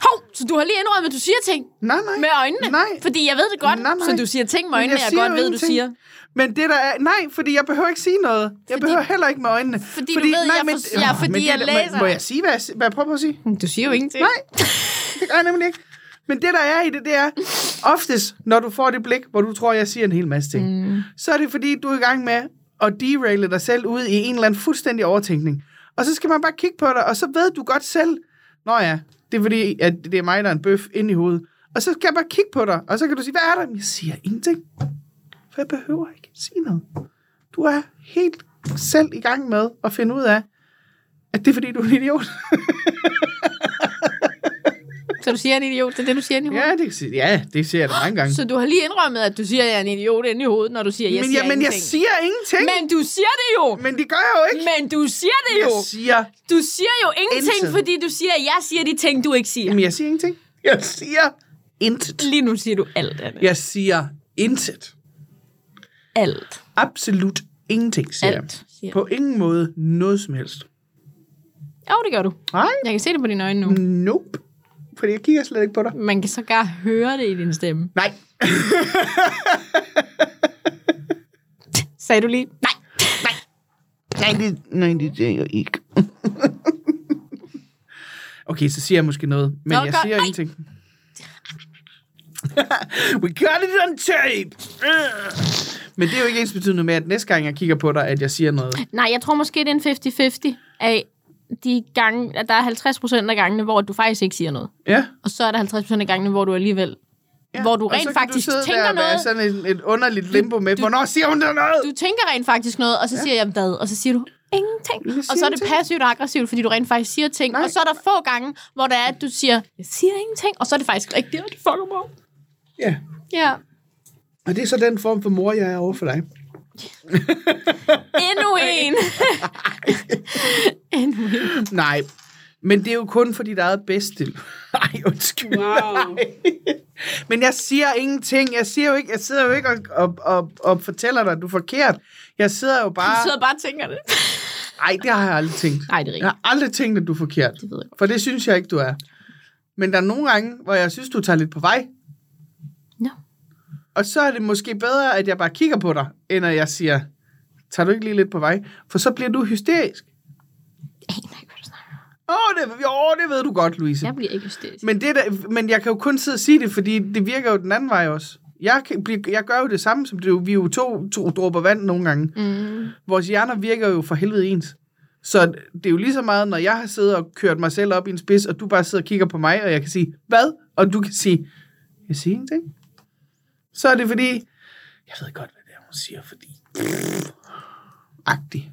Hov, så du har lige indrømmet, at du siger ting Nej, nej. med øjnene? Nej. Fordi jeg ved det godt, Nej, nej. så du siger ting med Men øjnene, jeg jeg, godt ved, du ingenting. siger. Men det der er... Nej, fordi jeg behøver ikke sige noget. Jeg Fordi- behøver heller ikke med øjnene. Fordi du ved, jeg for- ja, fordi men det jeg der- læser. Må, må jeg sige, hvad jeg, hvad jeg prøver på at sige? Du siger jo ingenting. Nej, det gør jeg nemlig ikke. Men det, der er i det, det er, oftest, når du får det blik, hvor du tror, jeg siger en hel masse ting, mm. så er det fordi, du er i gang med at deraile dig selv ud i en eller anden fuldstændig overtænkning. Og så skal man bare kigge på dig, og så ved du godt selv, Nå ja, det er fordi, at det er mig, der er en bøf ind i hovedet. Og så kan jeg bare kigge på dig, og så kan du sige, hvad er der? Jeg siger ingenting. For jeg behøver ikke sige noget. Du er helt selv i gang med at finde ud af, at det er fordi, du er en idiot. Så du siger en idiot, det er det, du siger inde i hovedet? ja, det, ja, det siger jeg da mange gange. Så du har lige indrømmet, at du siger, at jeg er en idiot inde i hovedet, når du siger, at jeg men, siger ja, men jeg ingenting. siger ingenting. Men, du siger det jo! men det gør jeg jo ikke. Men du siger det jo! Jeg siger, Du siger jo ingenting, Intet. fordi du siger, at jeg siger de ting, du ikke siger. men jeg siger ingenting. Jeg siger intet. Lige nu siger du alt, Anne. Jeg siger intet. Alt. Absolut ingenting, siger Alt, siger jeg. På ingen måde noget som helst. Jo, det gør du. Nej, Jeg kan se det på dine øjne nu. nope. Fordi jeg kigger slet ikke på dig. Man kan sågar høre det i din stemme. Nej. Sagde du lige? Nej. Nej, det, nej, det siger jeg ikke. okay, så siger jeg måske noget, men Nå, jeg godt. siger Nej. ingenting. We got it on tape! Men det er jo ikke ens betydende med, at næste gang jeg kigger på dig, at jeg siger noget. Nej, jeg tror måske, det er en 50-50 af de gange, at der er 50 procent af gangene, hvor du faktisk ikke siger noget. Ja. Og så er der 50 procent af gangene, hvor du alligevel... ja. Hvor du Og rent faktisk du tænker der og noget. sådan et, et underligt limbo med, hvornår siger hun der noget? Du tænker rent faktisk noget, og så siger jeg hvad, og så siger du ingenting. Og så er det passivt og aggressivt, fordi du rent faktisk siger ting. Nej. Og så er der få gange, hvor der er, at du siger, jeg siger ingenting, og så er det faktisk rigtigt, og det fucker mig. Ja. Ja. Og det er så den form for mor, jeg er over for dig. Endnu en! Endnu en. Nej, men det er jo kun for dit eget bedste. Nej, undskyld. Wow. Men jeg siger ingenting. Jeg, siger jo ikke, jeg sidder jo ikke og, og, og, og fortæller dig, at du er forkert. Jeg sidder jo Du bare... sidder bare og tænker det. Nej, det har jeg aldrig tænkt. Nej, det er Jeg rigtigt. har aldrig tænkt, at du er forkert. Det ved jeg. For det synes jeg ikke, du er. Men der er nogle gange, hvor jeg synes, du tager lidt på vej. Og så er det måske bedre, at jeg bare kigger på dig, end at jeg siger, tager du ikke lige lidt på vej? For så bliver du hysterisk. Jeg aner ikke, hvad du snakker Åh, om. oh, det, jo, det ved du godt, Louise. Jeg bliver ikke hysterisk. Men, det der, men jeg kan jo kun sidde og sige det, fordi det virker jo den anden vej også. Jeg, kan, jeg gør jo det samme, som det, vi er jo to, to dråber vand nogle gange. Mm. Vores hjerner virker jo for helvede ens. Så det er jo lige så meget, når jeg har siddet og kørt mig selv op i en spids, og du bare sidder og kigger på mig, og jeg kan sige, hvad? Og du kan sige, jeg siger ingenting. Så er det fordi, jeg ved godt, hvad det er, hun siger, fordi... Agtig.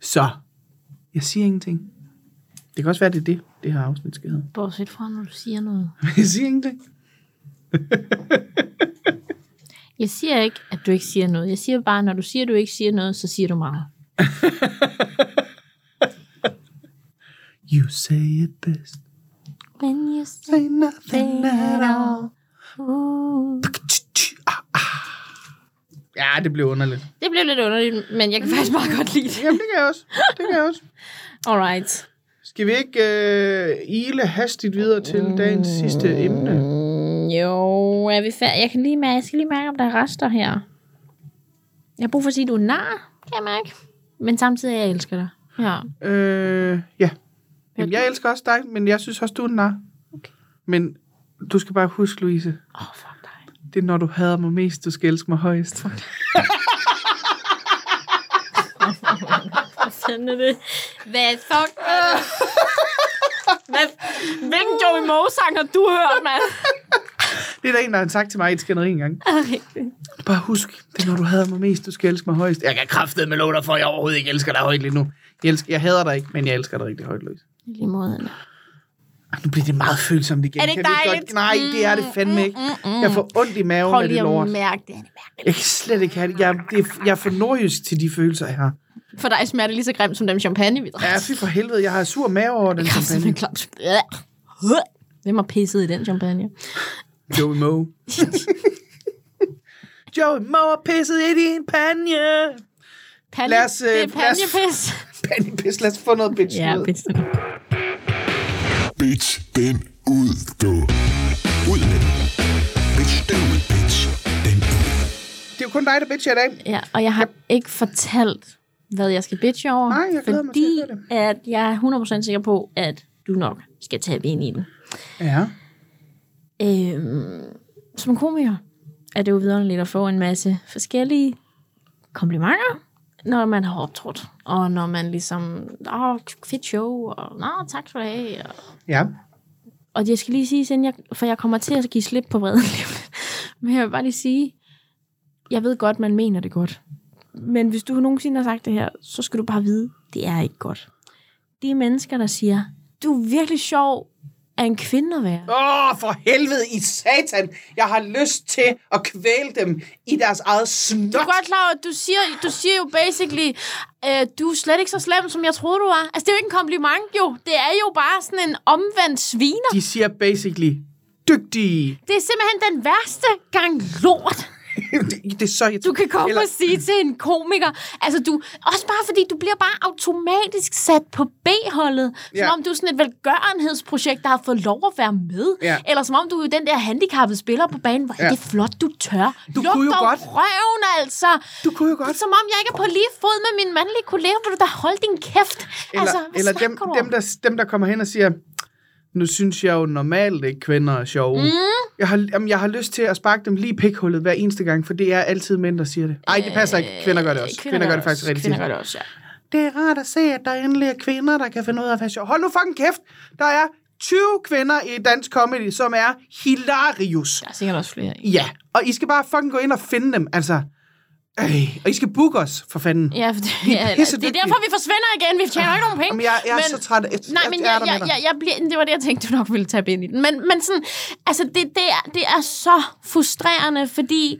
Så, jeg siger ingenting. Det kan også være, det er det, det her afsnit skal hedde. Bortset fra, når du siger noget. Jeg siger ingenting. Jeg siger ikke, at du ikke siger noget. Jeg siger bare, når du siger, at du ikke siger noget, så siger du meget. You say it best. When you say Say nothing at all. Ja, det blev underligt. Det blev lidt underligt, men jeg kan faktisk meget godt lide det. Jamen, det kan jeg også. Det kan jeg også. Alright. Skal vi ikke øh, ile hastigt videre til dagens sidste emne? Mm, jo, er vi færdige? Jeg, kan lige mærke, jeg skal lige mærke, om der er rester her. Jeg har brug for at sige, at du er nar, kan jeg mærke. Men samtidig, jeg elsker dig. Ja. Øh, ja. Jamen, jeg elsker også dig, men jeg synes også, du er en nar. Okay. Men du skal bare huske, Louise, Åh, oh, fuck dig. det er, når du hader mig mest, du skal elske mig højst. Hvad fanden er det? Hvad fuck er det? Hvad, hvilken Joey Moe-sang har du hørt, mand? Det er der en, der har sagt til mig i et skænderi engang. Okay. Bare husk, det er, når du hader mig mest, du skal elske mig højst. Jeg kan kraftedeme med dig for, at jeg overhovedet ikke elsker dig højt lige nu. Jeg, elsker, jeg hader dig ikke, men jeg elsker dig rigtig højt, Louise. I lige måde, Nu bliver det meget følsomt igen. Er det ikke dejligt? Godt? Nej, det er det fandme ikke. Jeg får ondt i maven Prøv af det lige lort. at mærke det. Jeg kan slet ikke have det. Jeg, det er, jeg er for nordjysk til de følelser, jeg har. For dig smager det lige så grimt som den champagne, vi drak. Ja, fy for helvede. Jeg har sur mave over den Jeg har champagne. klamt. Hvem har pisset i den champagne? Joey Moe. Joey Moe har pisset i din panje. Panje, Lad os, øh, det er lad os- panjepis. Panjepis. Lad os få noget bitch Ja, ud. Bitch den ud, du. Ud med den. Bitch den ud, bitch den ud. Det er jo kun dig, der bitcher i dag. Ja, og jeg har ikke fortalt, hvad jeg skal bitche over. Nej, jeg glæder mig til fordi at høre at jeg er 100% sikker på, at du nok skal tage ind i den. Ja. Øhm, som komiker er det jo vidunderligt at få en masse forskellige komplimenter, når man har optrådt. Og når man ligesom, åh, fedt show, og nå, tak skal du have. Og, Ja. og jeg skal lige sige, inden jeg, for jeg kommer til at give slip på vreden. Men jeg vil bare lige sige, jeg ved godt, man mener det godt. Men hvis du nogensinde har sagt det her, så skal du bare vide, det er ikke godt. De mennesker, der siger, du er virkelig sjov, er en kvinde at være. Åh, oh, for helvede i satan. Jeg har lyst til at kvæle dem i deres eget snot. Du er godt klar at du siger, du siger jo basically, øh, du er slet ikke så slem, som jeg troede, du var. Altså, det er jo ikke en kompliment, jo. Det er jo bare sådan en omvendt sviner. De siger basically, dygtige. Det er simpelthen den værste gang lort, det, er så jeg du kan komme Eller- og sige til en komiker. Altså, du, også bare fordi, du bliver bare automatisk sat på B-holdet. Som Ja. om du er sådan et velgørenhedsprojekt, der har fået lov at være med. Ja. Eller som om du er den der handicappede spiller på banen. Hvor er Ja. det flot, du tør. Du Luk kunne jo godt. røven, altså. Du kunne jo godt. Som om jeg ikke er på lige fod med min mandlige kollega, hvor du da holde din kæft. Eller, altså, eller dem, dem, der, dem, der kommer hen og siger, nu synes jeg jo normalt ikke, kvinder er sjove. Mm. Jeg, har, jamen, jeg har lyst til at sparke dem lige i pikhullet hver eneste gang, for det er altid mænd, der siger det. Nej, det passer ikke. Kvinder gør det også. Kvinder, gør det faktisk rigtig Kvinder gør det også, ja. Det er rart at se, at der endelig er kvinder, der kan finde ud af at være sjov. Hold nu fucking kæft. Der er 20 kvinder i dansk comedy, som er hilarious. Der er sikkert også flere. Ja, og I skal bare fucking gå ind og finde dem. Altså, Ej, og I skal booke os, for fanden. Ja, for det, er ja, det er derfor, vi forsvinder igen. Vi tjener jo ikke nogen penge. Jamen, jeg, jeg er Men- så træt. Jeg, Nej, men jeg, jeg, der jeg, jeg, bliver, det var det, jeg tænkte, du nok ville tage ind i den. Men, men sådan, altså, det, det, er, det er så frustrerende, fordi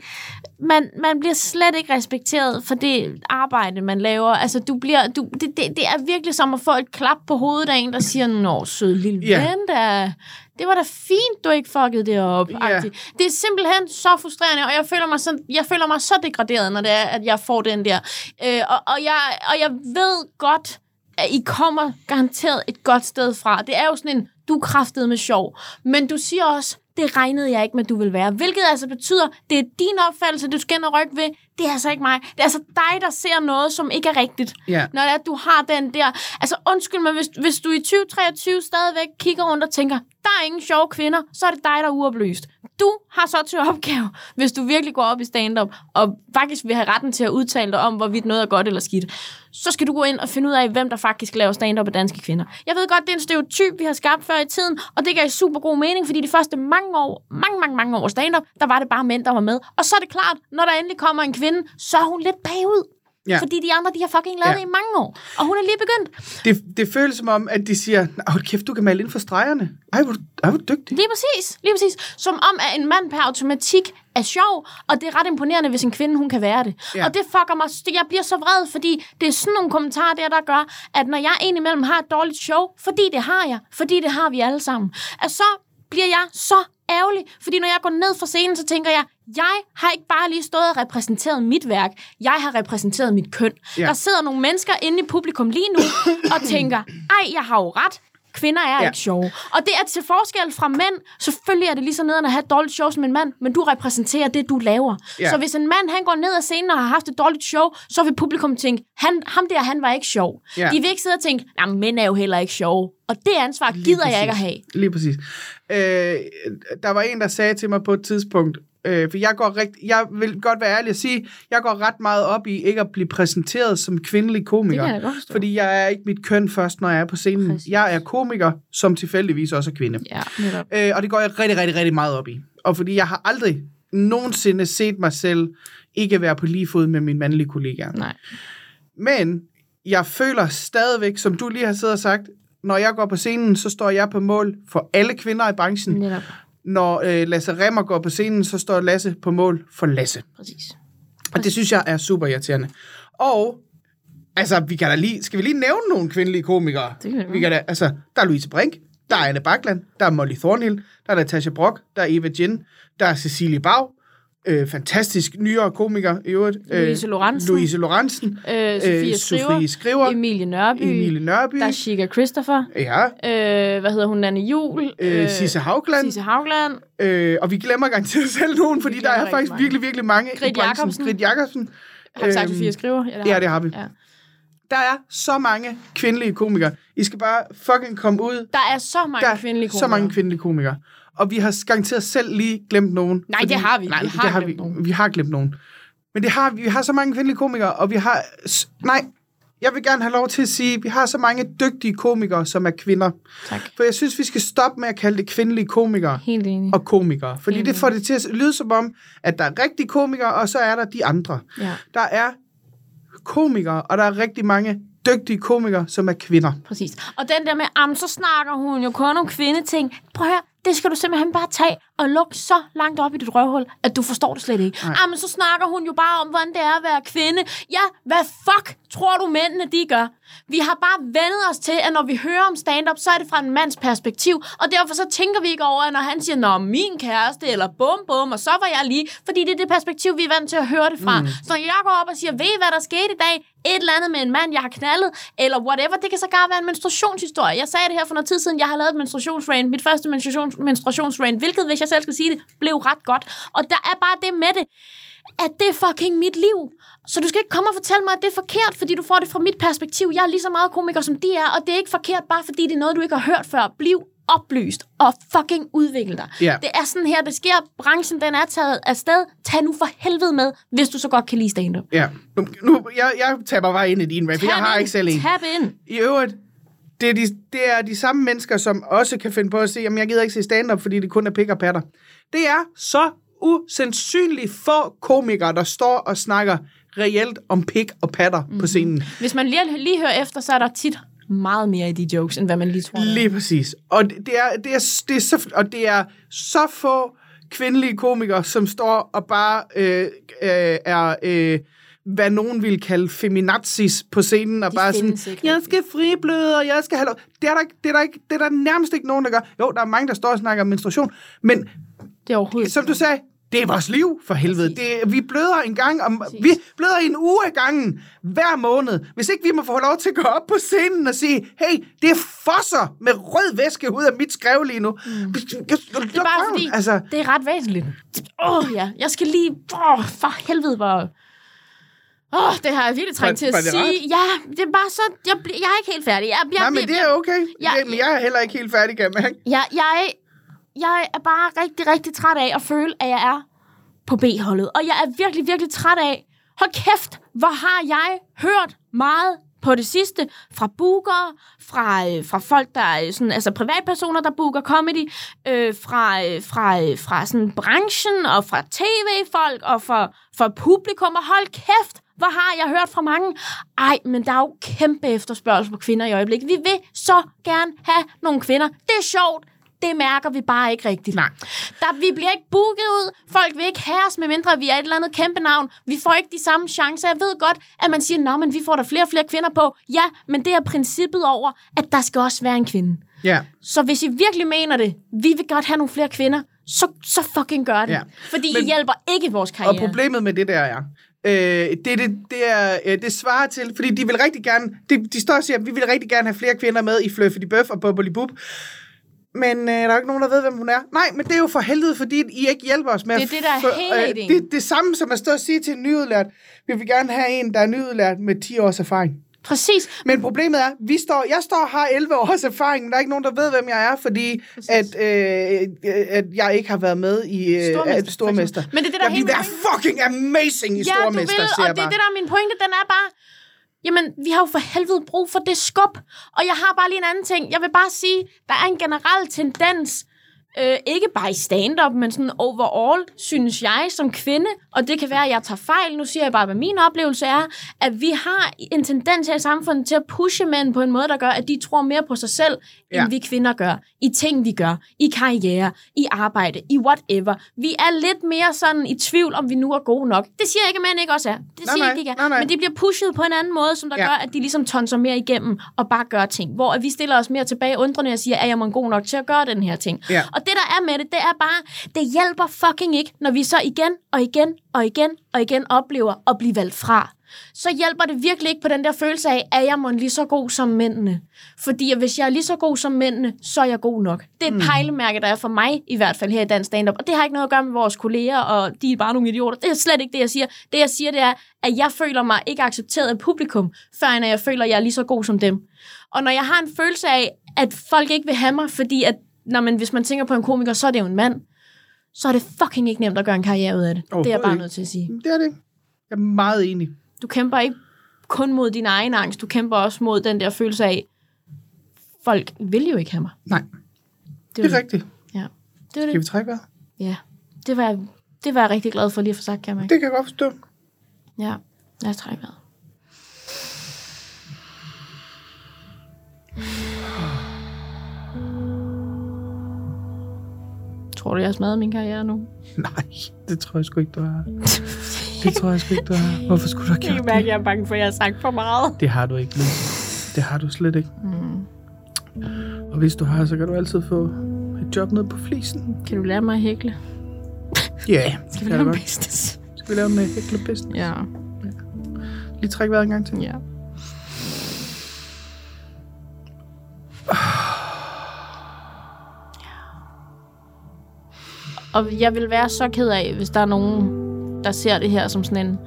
man, man bliver slet ikke respekteret for det arbejde, man laver. Altså, du bliver, du, det, det, det er virkelig som at få et klap på hovedet af en, der siger, Nå, sød lille Ja. ven, da. Det var da fint, du ikke fuckede det op. Agtigt. Det er simpelthen så frustrerende, og jeg føler mig, sådan, jeg føler mig så degraderet, når det er, at jeg får den der. Øh, og, og, jeg, og jeg ved godt, at I kommer garanteret et godt sted fra. Det er jo sådan en, du kraftet med sjov. Men du siger også, det regnede jeg ikke med, du vil være. Hvilket altså betyder, det er din opfattelse, du skal ind og rykke ved. Det er altså ikke mig. Det er altså dig, der ser noget, som ikke er rigtigt. Ja. Når det er, at du har den der... Altså undskyld mig, hvis, hvis du i 2023 stadigvæk kigger rundt og tænker, der er ingen sjove kvinder, så er det dig, der er uoplyst. Du har så til opgave, hvis du virkelig går op i stand-up, og faktisk vil have retten til at udtale dig om, hvorvidt noget er godt eller skidt, så skal du gå ind og finde ud af, hvem der faktisk laver stand-up af danske kvinder. Jeg ved godt, det er en stereotyp, vi har skabt før i tiden, og det gav super god mening, fordi de første mange år, mange, mange, mange år stand-up, der var det bare mænd, der var med. Og så er det klart, når der endelig kommer en kvinde, så er hun lidt bagud. Ja. Fordi de andre, de har fucking lavet Ja. det i mange år. Og hun er lige begyndt. Det, det føles som om, at de siger, hold kæft, du kan male ind for stregerne. Ej, hvor, ej, hvor du dygtig. Lige præcis, lige præcis. Som om, at en mand per automatik er sjov, og det er ret imponerende, hvis en kvinde, hun kan være det. Ja. Og det fucker mig, jeg bliver så vred, fordi det er sådan nogle kommentarer der, der gør, at når jeg indimellem har et dårligt show, fordi det har jeg, fordi det har vi alle sammen, at så bliver jeg så ærgerlig, fordi når jeg går ned fra scenen, så tænker jeg, jeg har ikke bare lige stået og repræsenteret mit værk, jeg har repræsenteret mit køn. Ja. Der sidder nogle mennesker inde i publikum lige nu, og tænker, ej, jeg har jo ret, kvinder er Ja. ikke sjove. Og det er til forskel fra mænd. Selvfølgelig er det lige så nederen at have et dårligt show som en mand, men du repræsenterer det, du laver. Ja. Så hvis en mand han går ned ad scenen og har haft et dårligt show, så vil publikum tænke, han, ham der, han var ikke sjov. Ja. De vil ikke sidde og tænke, nej, mænd er jo heller ikke sjove. Og det ansvar gider jeg ikke at have. Lige præcis. Øh, der var en, der sagde til mig på et tidspunkt, øh, for jeg går rigt, jeg vil godt være ærlig at sige, jeg går ret meget op i ikke at blive præsenteret som kvindelig komiker. Det jeg godt forstå. Fordi jeg er ikke mit køn først, når jeg er på scenen. Præcis. Jeg er komiker, som tilfældigvis også er kvinde. Ja, netop. Øh, og det går jeg rigtig, rigtig, rigtig meget op i. Og fordi jeg har aldrig nogensinde set mig selv ikke være på lige fod med mine mandlige kollegaer. Nej. Men jeg føler stadigvæk, som du lige har siddet og sagt, når jeg går på scenen, så står jeg på mål for alle kvinder i branchen. Netop. Når øh, Lasse Remmer går på scenen, så står Lasse på mål for Lasse. Præcis. Og det synes jeg er super irriterende. Og, altså, vi kan da lige, skal vi lige nævne nogle kvindelige komikere? Det kan vi vi kan da, altså, der er Louise Brink, der er Anne Bakland, der er Molly Thornhill, der er Natasha Brock, der er Eva Jin, der er Cecilie Bag, øh, fantastisk nyere komiker i øvrigt. øh, Louise Lorentzen. Louise Lorentzen. Øh, Sofie Skriver. Sofie Skriver. Emilie Nørby. Emilie Nørby. Der er Chica Christopher. Ja, Øh, hvad hedder hun? Nanne Jul. øh, Sisse Haugland. Sisse Haugland. Øh, og vi glemmer garanteret selv nogen, fordi der er faktisk mange. virkelig, virkelig mange Grit i branchen. Jacobsen. Grit Jacobsen. Har vi sagt Øhm, Sofie Skriver? Ja, det har vi. Ja. Der er så mange kvindelige komikere. I skal bare fucking komme ud. Der er så mange Der er kvindelige så mange kvindelige komikere. Og vi har garanteret selv lige glemt nogen. Nej, det har vi. Nej, Vi det har har glemt vi. nogen. Vi har glemt nogen. Men det har, vi Vi har så mange kvindelige komikere, og vi har... Nej, jeg vil gerne have lov til at sige, at vi har så mange dygtige komikere, som er kvinder. Tak. For jeg synes, vi skal stoppe med at kalde det kvindelige komikere Helt enig. og komikere. Fordi Enig. det får det til at lyde som om, at der er rigtige komikere, og så er der de andre. Ja, Der er komikere, og der er rigtig mange dygtige komikere, som er kvinder. præcis. Og den der med, am, så snakker hun jo kun om kvindeting. Prøv at høre, det skal du simpelthen bare tage og lukke så langt op i dit røvhul, at du forstår det slet ikke. Nej. Jamen, så snakker hun jo bare om, hvordan det er at være kvinde. Ja, hvad fuck tror du mændene, de gør? Vi har bare vendet os til, at når vi hører om stand-up, så er det fra en mands perspektiv. Og derfor så tænker vi ikke over, at når han siger, Nå, min kæreste, eller bum bum, og så var jeg lige. Fordi det er det perspektiv, vi er vant til at høre det fra. Mm. Så når jeg går op og siger, ved I, hvad der skete i dag? Et eller andet med en mand, jeg har knaldet, eller whatever. Det kan så godt være en menstruationshistorie. Jeg sagde det her for noget tid siden. Jeg har lavet et menstruationsrain. Mit første menstruations, menstruationsrain, hvilket, hvis jeg selv skal sige det, blev ret godt. Og der er bare det med det at det er fucking mit liv. Så du skal ikke komme og fortælle mig, at det er forkert, fordi du får det fra mit perspektiv. Jeg er lige så meget komiker, som de er, og det er ikke forkert, bare fordi det er noget, du ikke har hørt før. Bliv oplyst og fucking udvikle dig. Ja. Det er sådan her, det sker. Branchen, den er taget afsted. Tag nu for helvede med, hvis du så godt kan lide stand-up. Ja, nu, nu jeg, jeg taber bare ind i din rap, jeg har ikke selv en. Tab ind. I øvrigt, det er, de, det er de samme mennesker, som også kan finde på at sige, jamen jeg gider ikke se stand-up, fordi det kun er pik og patter. Det er så usandsynligt få komikere, der står og snakker reelt om pik og patter mm. på scenen. Hvis man lige, lige hører efter, så er der tit meget mere i de jokes, end hvad man lige tror. Lige præcis. Og det det er, det er, det er, så, og det er så få kvindelige komikere, som står og bare øh, øh, er... Øh, hvad nogen vil kalde feminazis på scenen, og De bare sådan, ikke jeg skal fribløde, og jeg skal have lov. Det er, der, ikke- det, er der ikke, det er der nærmest ikke nogen, der gør. Jo, der er mange, der står og snakker om menstruation, men Det er overhovedet som du sagde, det er vores liv, for helvede. Det, vi bløder en gang om, vi bløder en uge ad gangen, hver måned. Hvis ikke vi må få lov til at gå op på scenen og sige, hey, det fosser med rød væske ud af mit skrev lige nu. Mm. Det er bare fordi, Altså, det er ret væsentligt. Åh oh, ja, jeg skal lige... Oh, for helvede, hvor... Åh, oh, det har jeg virkelig trængt Var- til at var sige. Ja, det er bare så... Jeg, jeg er ikke helt færdig. Jeg, jeg, nej, men det er okay. Ja, men jeg er heller ikke helt færdig, kan jeg mærke. Jeg, jeg, jeg er bare rigtig, rigtig træt af at føle, at jeg er på B-holdet. Og jeg er virkelig, virkelig træt af... Hold kæft, hvor har jeg hørt meget på det sidste fra bookere, fra, øh, fra folk, der er sådan, altså privatpersoner, der booker comedy, øh, fra, øh, fra, øh, fra sådan branchen, og fra tv-folk, og fra, fra publikum, og hold kæft, hvor har jeg hørt fra mange? Ej, men der er jo kæmpe efterspørgsel på kvinder i øjeblikket. Vi vil så gerne have nogle kvinder. Det er sjovt. Det mærker vi bare ikke rigtigt. Nej. Der, vi bliver ikke booket ud. Folk vil ikke have os, medmindre vi er et eller andet kæmpe navn. Vi får ikke de samme chancer. Jeg ved godt, at man siger, at vi får der flere og flere kvinder på. Ja, men det er princippet over, at der skal også være en kvinde. Ja. Så hvis I virkelig mener det, vi vil godt have nogle flere kvinder, så, så fucking gør det. Ja. Fordi Men- I hjælper ikke vores karriere. Og problemet med det der er, øh, det, det, det, er, øh, det svarer til, fordi de vil rigtig gerne, de, de står og siger, at vi vil rigtig gerne have flere kvinder med i Fluffy Bøf og Bubbly Bub. Men øh, der er jo ikke nogen, der ved, hvem hun er. Nej, men det er jo for helvede, fordi I ikke hjælper os med Det er det, der er hele øh, det, det samme som at stå og sige til en nyudlært, vi vil gerne have en, der er nyudlært med 10 års erfaring. Præcis. Men problemet er, vi står, jeg står og har 11 års erfaring, men der er ikke nogen, der ved, hvem jeg er, fordi at, øh, at jeg ikke har været med i øh, Stormester, Stormester. Men det er det, der er vil være pointen. fucking amazing i Ja, du Stormester, vil, siger og det er bare. det, der er min pointe. Den er bare, jamen, vi har jo for helvede brug for det skub. Og jeg har bare lige en anden ting. Jeg vil bare sige, der er en generel tendens, øh, ikke bare i stand-up, men sådan overall, synes jeg som kvinde, og det kan være, at jeg tager fejl, nu siger jeg bare, hvad min oplevelse er, at vi har en tendens her i samfundet til at pushe mænd på en måde, der gør, at de tror mere på sig selv, end Ja. vi kvinder gør. I ting, vi gør. I karriere. I arbejde. I whatever. Vi er lidt mere sådan i tvivl, om vi nu er gode nok. Det siger jeg ikke, at mænd ikke også er. Det Nej, siger nej. jeg ikke. Nej, nej. Men de bliver pushet på en anden måde, som der Ja. gør, at de ligesom tonser mere igennem og bare gør ting. Hvor vi stiller os mere tilbage undrende og siger, er jeg man god nok til at gøre den her ting? Ja. Og det, der er med det, det er bare, det hjælper fucking ikke, når vi så igen og igen og igen og igen oplever at blive valgt fra. Så hjælper det virkelig ikke på den der følelse af, at jeg må lige så god som mændene. Fordi hvis jeg er lige så god som mændene, så er jeg god nok. Det er et Mm. pejlemærke, der er for mig i hvert fald her i dansk stand-up. Og det har ikke noget at gøre med vores kolleger, og de er bare nogle idioter. Det er slet ikke det, jeg siger. Det, jeg siger, det er, at jeg føler mig ikke accepteret af publikum, før end jeg føler, at jeg er lige så god som dem. Og når jeg har en følelse af, at folk ikke vil have mig, fordi at, når man, hvis man tænker på en komiker, så er det jo en mand, så er det fucking ikke nemt at gøre en karriere ud af det. Det er jeg bare ikke. nødt til at sige. Det er det. Jeg er meget enig. Du kæmper ikke kun mod din egen angst, du kæmper også mod den der følelse af, folk vil jo ikke have mig. Nej, Det, det er rigtigt. Ja, det var Skal det. vi trække vejret? Ja, det var, det var jeg rigtig glad for lige at få sagt, kan jeg mærke. Det kan jeg godt forstå. Ja, lad os trække vejret. Tror du, jeg har smadret min karriere nu? Nej, det tror jeg sgu ikke, du har. Det tror jeg sgu ikke, du har. Hvorfor skulle du have gjort det? jeg er bange for, at jeg har sagt for meget. Det har du ikke. Det har du slet ikke. Mm. Og hvis du har, så kan du altid få et job nede på flisen. Kan du lære mig at hækle? Ja, yeah, Skal vi lave en business? Skal vi lave en hækle business? Ja. Lige træk vejret en gang til. Ja. Og jeg vil være så ked af, hvis der er nogen, der ser det her som sådan en...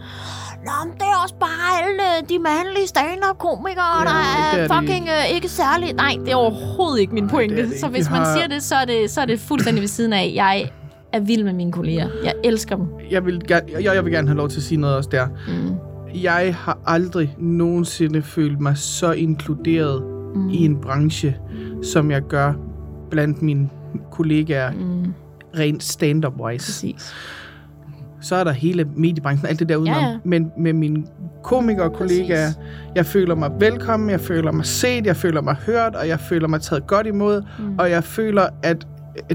Nå, men det er også bare alle de mandlige stand-up-komikere, Ja, der er er det fucking øh, ikke særligt. Nej, det er overhovedet ikke min pointe. det det så hvis Vi man har- siger det så, er det, så er det fuldstændig ved siden af. Jeg er vild med mine kolleger. Jeg elsker dem. Jeg vil, gerne, jeg, jeg vil gerne have lov til at sige noget også der. Mm. Jeg har aldrig nogensinde følt mig så inkluderet mm. i en branche, som jeg gør blandt mine kollegaer. Mm. Rent stand-up-wise. Præcis. Så er der hele mediebranchen, alt det der udenom. Ja, ja. Men med mine komikere og kollegaer, Præcis. jeg føler mig velkommen, jeg føler mig set, jeg føler mig hørt, og jeg føler mig taget godt imod, mm. og jeg føler, at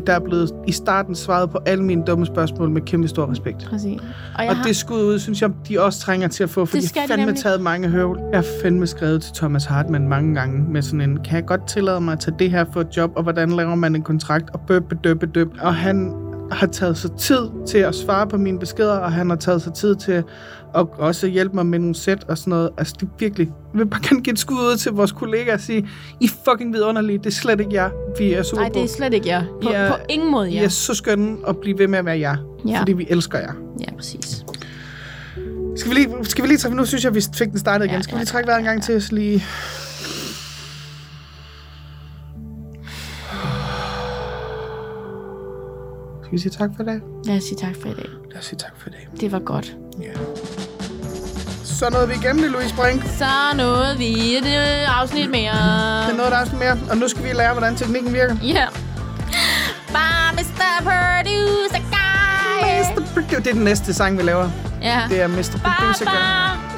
der er blevet i starten svaret på alle mine dumme spørgsmål med kæmpe stor respekt. Præcis. Og jeg Og har... det skud ud, synes jeg, de også trænger til at få, for skal har fandme nemlig. taget mange høvl. Jeg har fandme skrevet til Thomas Hartmann mange gange med sådan en, kan jeg godt tillade mig at tage det her for et job, og hvordan laver man en kontrakt, og bøb, døb, døb. Og han har taget sig tid til at svare på mine beskeder, og han har taget sig tid til at også hjælpe mig med nogle sæt og sådan noget. Altså, det er virkelig... Jeg vil bare gerne give et skud ud til vores kollegaer og sige, I fucking vidunderlige. Det er slet ikke jer, vi er super Nej, det er slet ikke jer. På, Ja. på ingen måde jer. er så skønne at blive ved med at være jer, Ja. fordi vi elsker jer. Ja, præcis. Skal vi lige, skal vi lige trække, nu synes jeg, vi fik den startet igen. Ja, Skal vi ja, lige trække ja, vejret en gang ja. til, så lige... Skal vi sige tak for i dag? Lad os sige tak for i dag. Lad os sige tak for i dag. Det var godt. Ja. Så nåede vi igennem det, Louise Brink. Så nåede vi et afsnit mere. Det noget, der er sådan mere. Og nu skal vi lære, hvordan teknikken virker. Ja. Bare Mr. Producer Guy. Mr. Produ- Det er den næste sang, vi laver. Ja. Det er Mr. Producer Guy.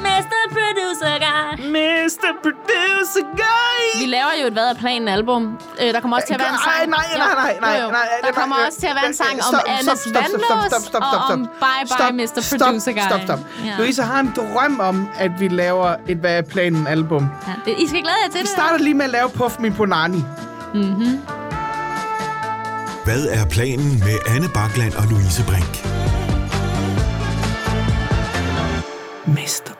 Mr. Producer Guy. Mr. Producer Guy! Vi laver jo et Hvad er planen album. Øh, der kommer også til at være en sang. Ej, nej, nej, nej, nej, jo. nej, Der nej, kommer nej, også til at være en sang om Annes stop, stop, stop, vandlås stop, stop, stop, og om. Bye Bye Stop, Mr. stop, Producer Guy. Stop, stop. Louise har en drøm om, at vi laver et Hvad er planen album. Ja, det, I skal glæde jer til Vi det. starter lige med at lave Puff Me Punani. Hvad er planen med Anne Bakland og Louise Brink? Mr.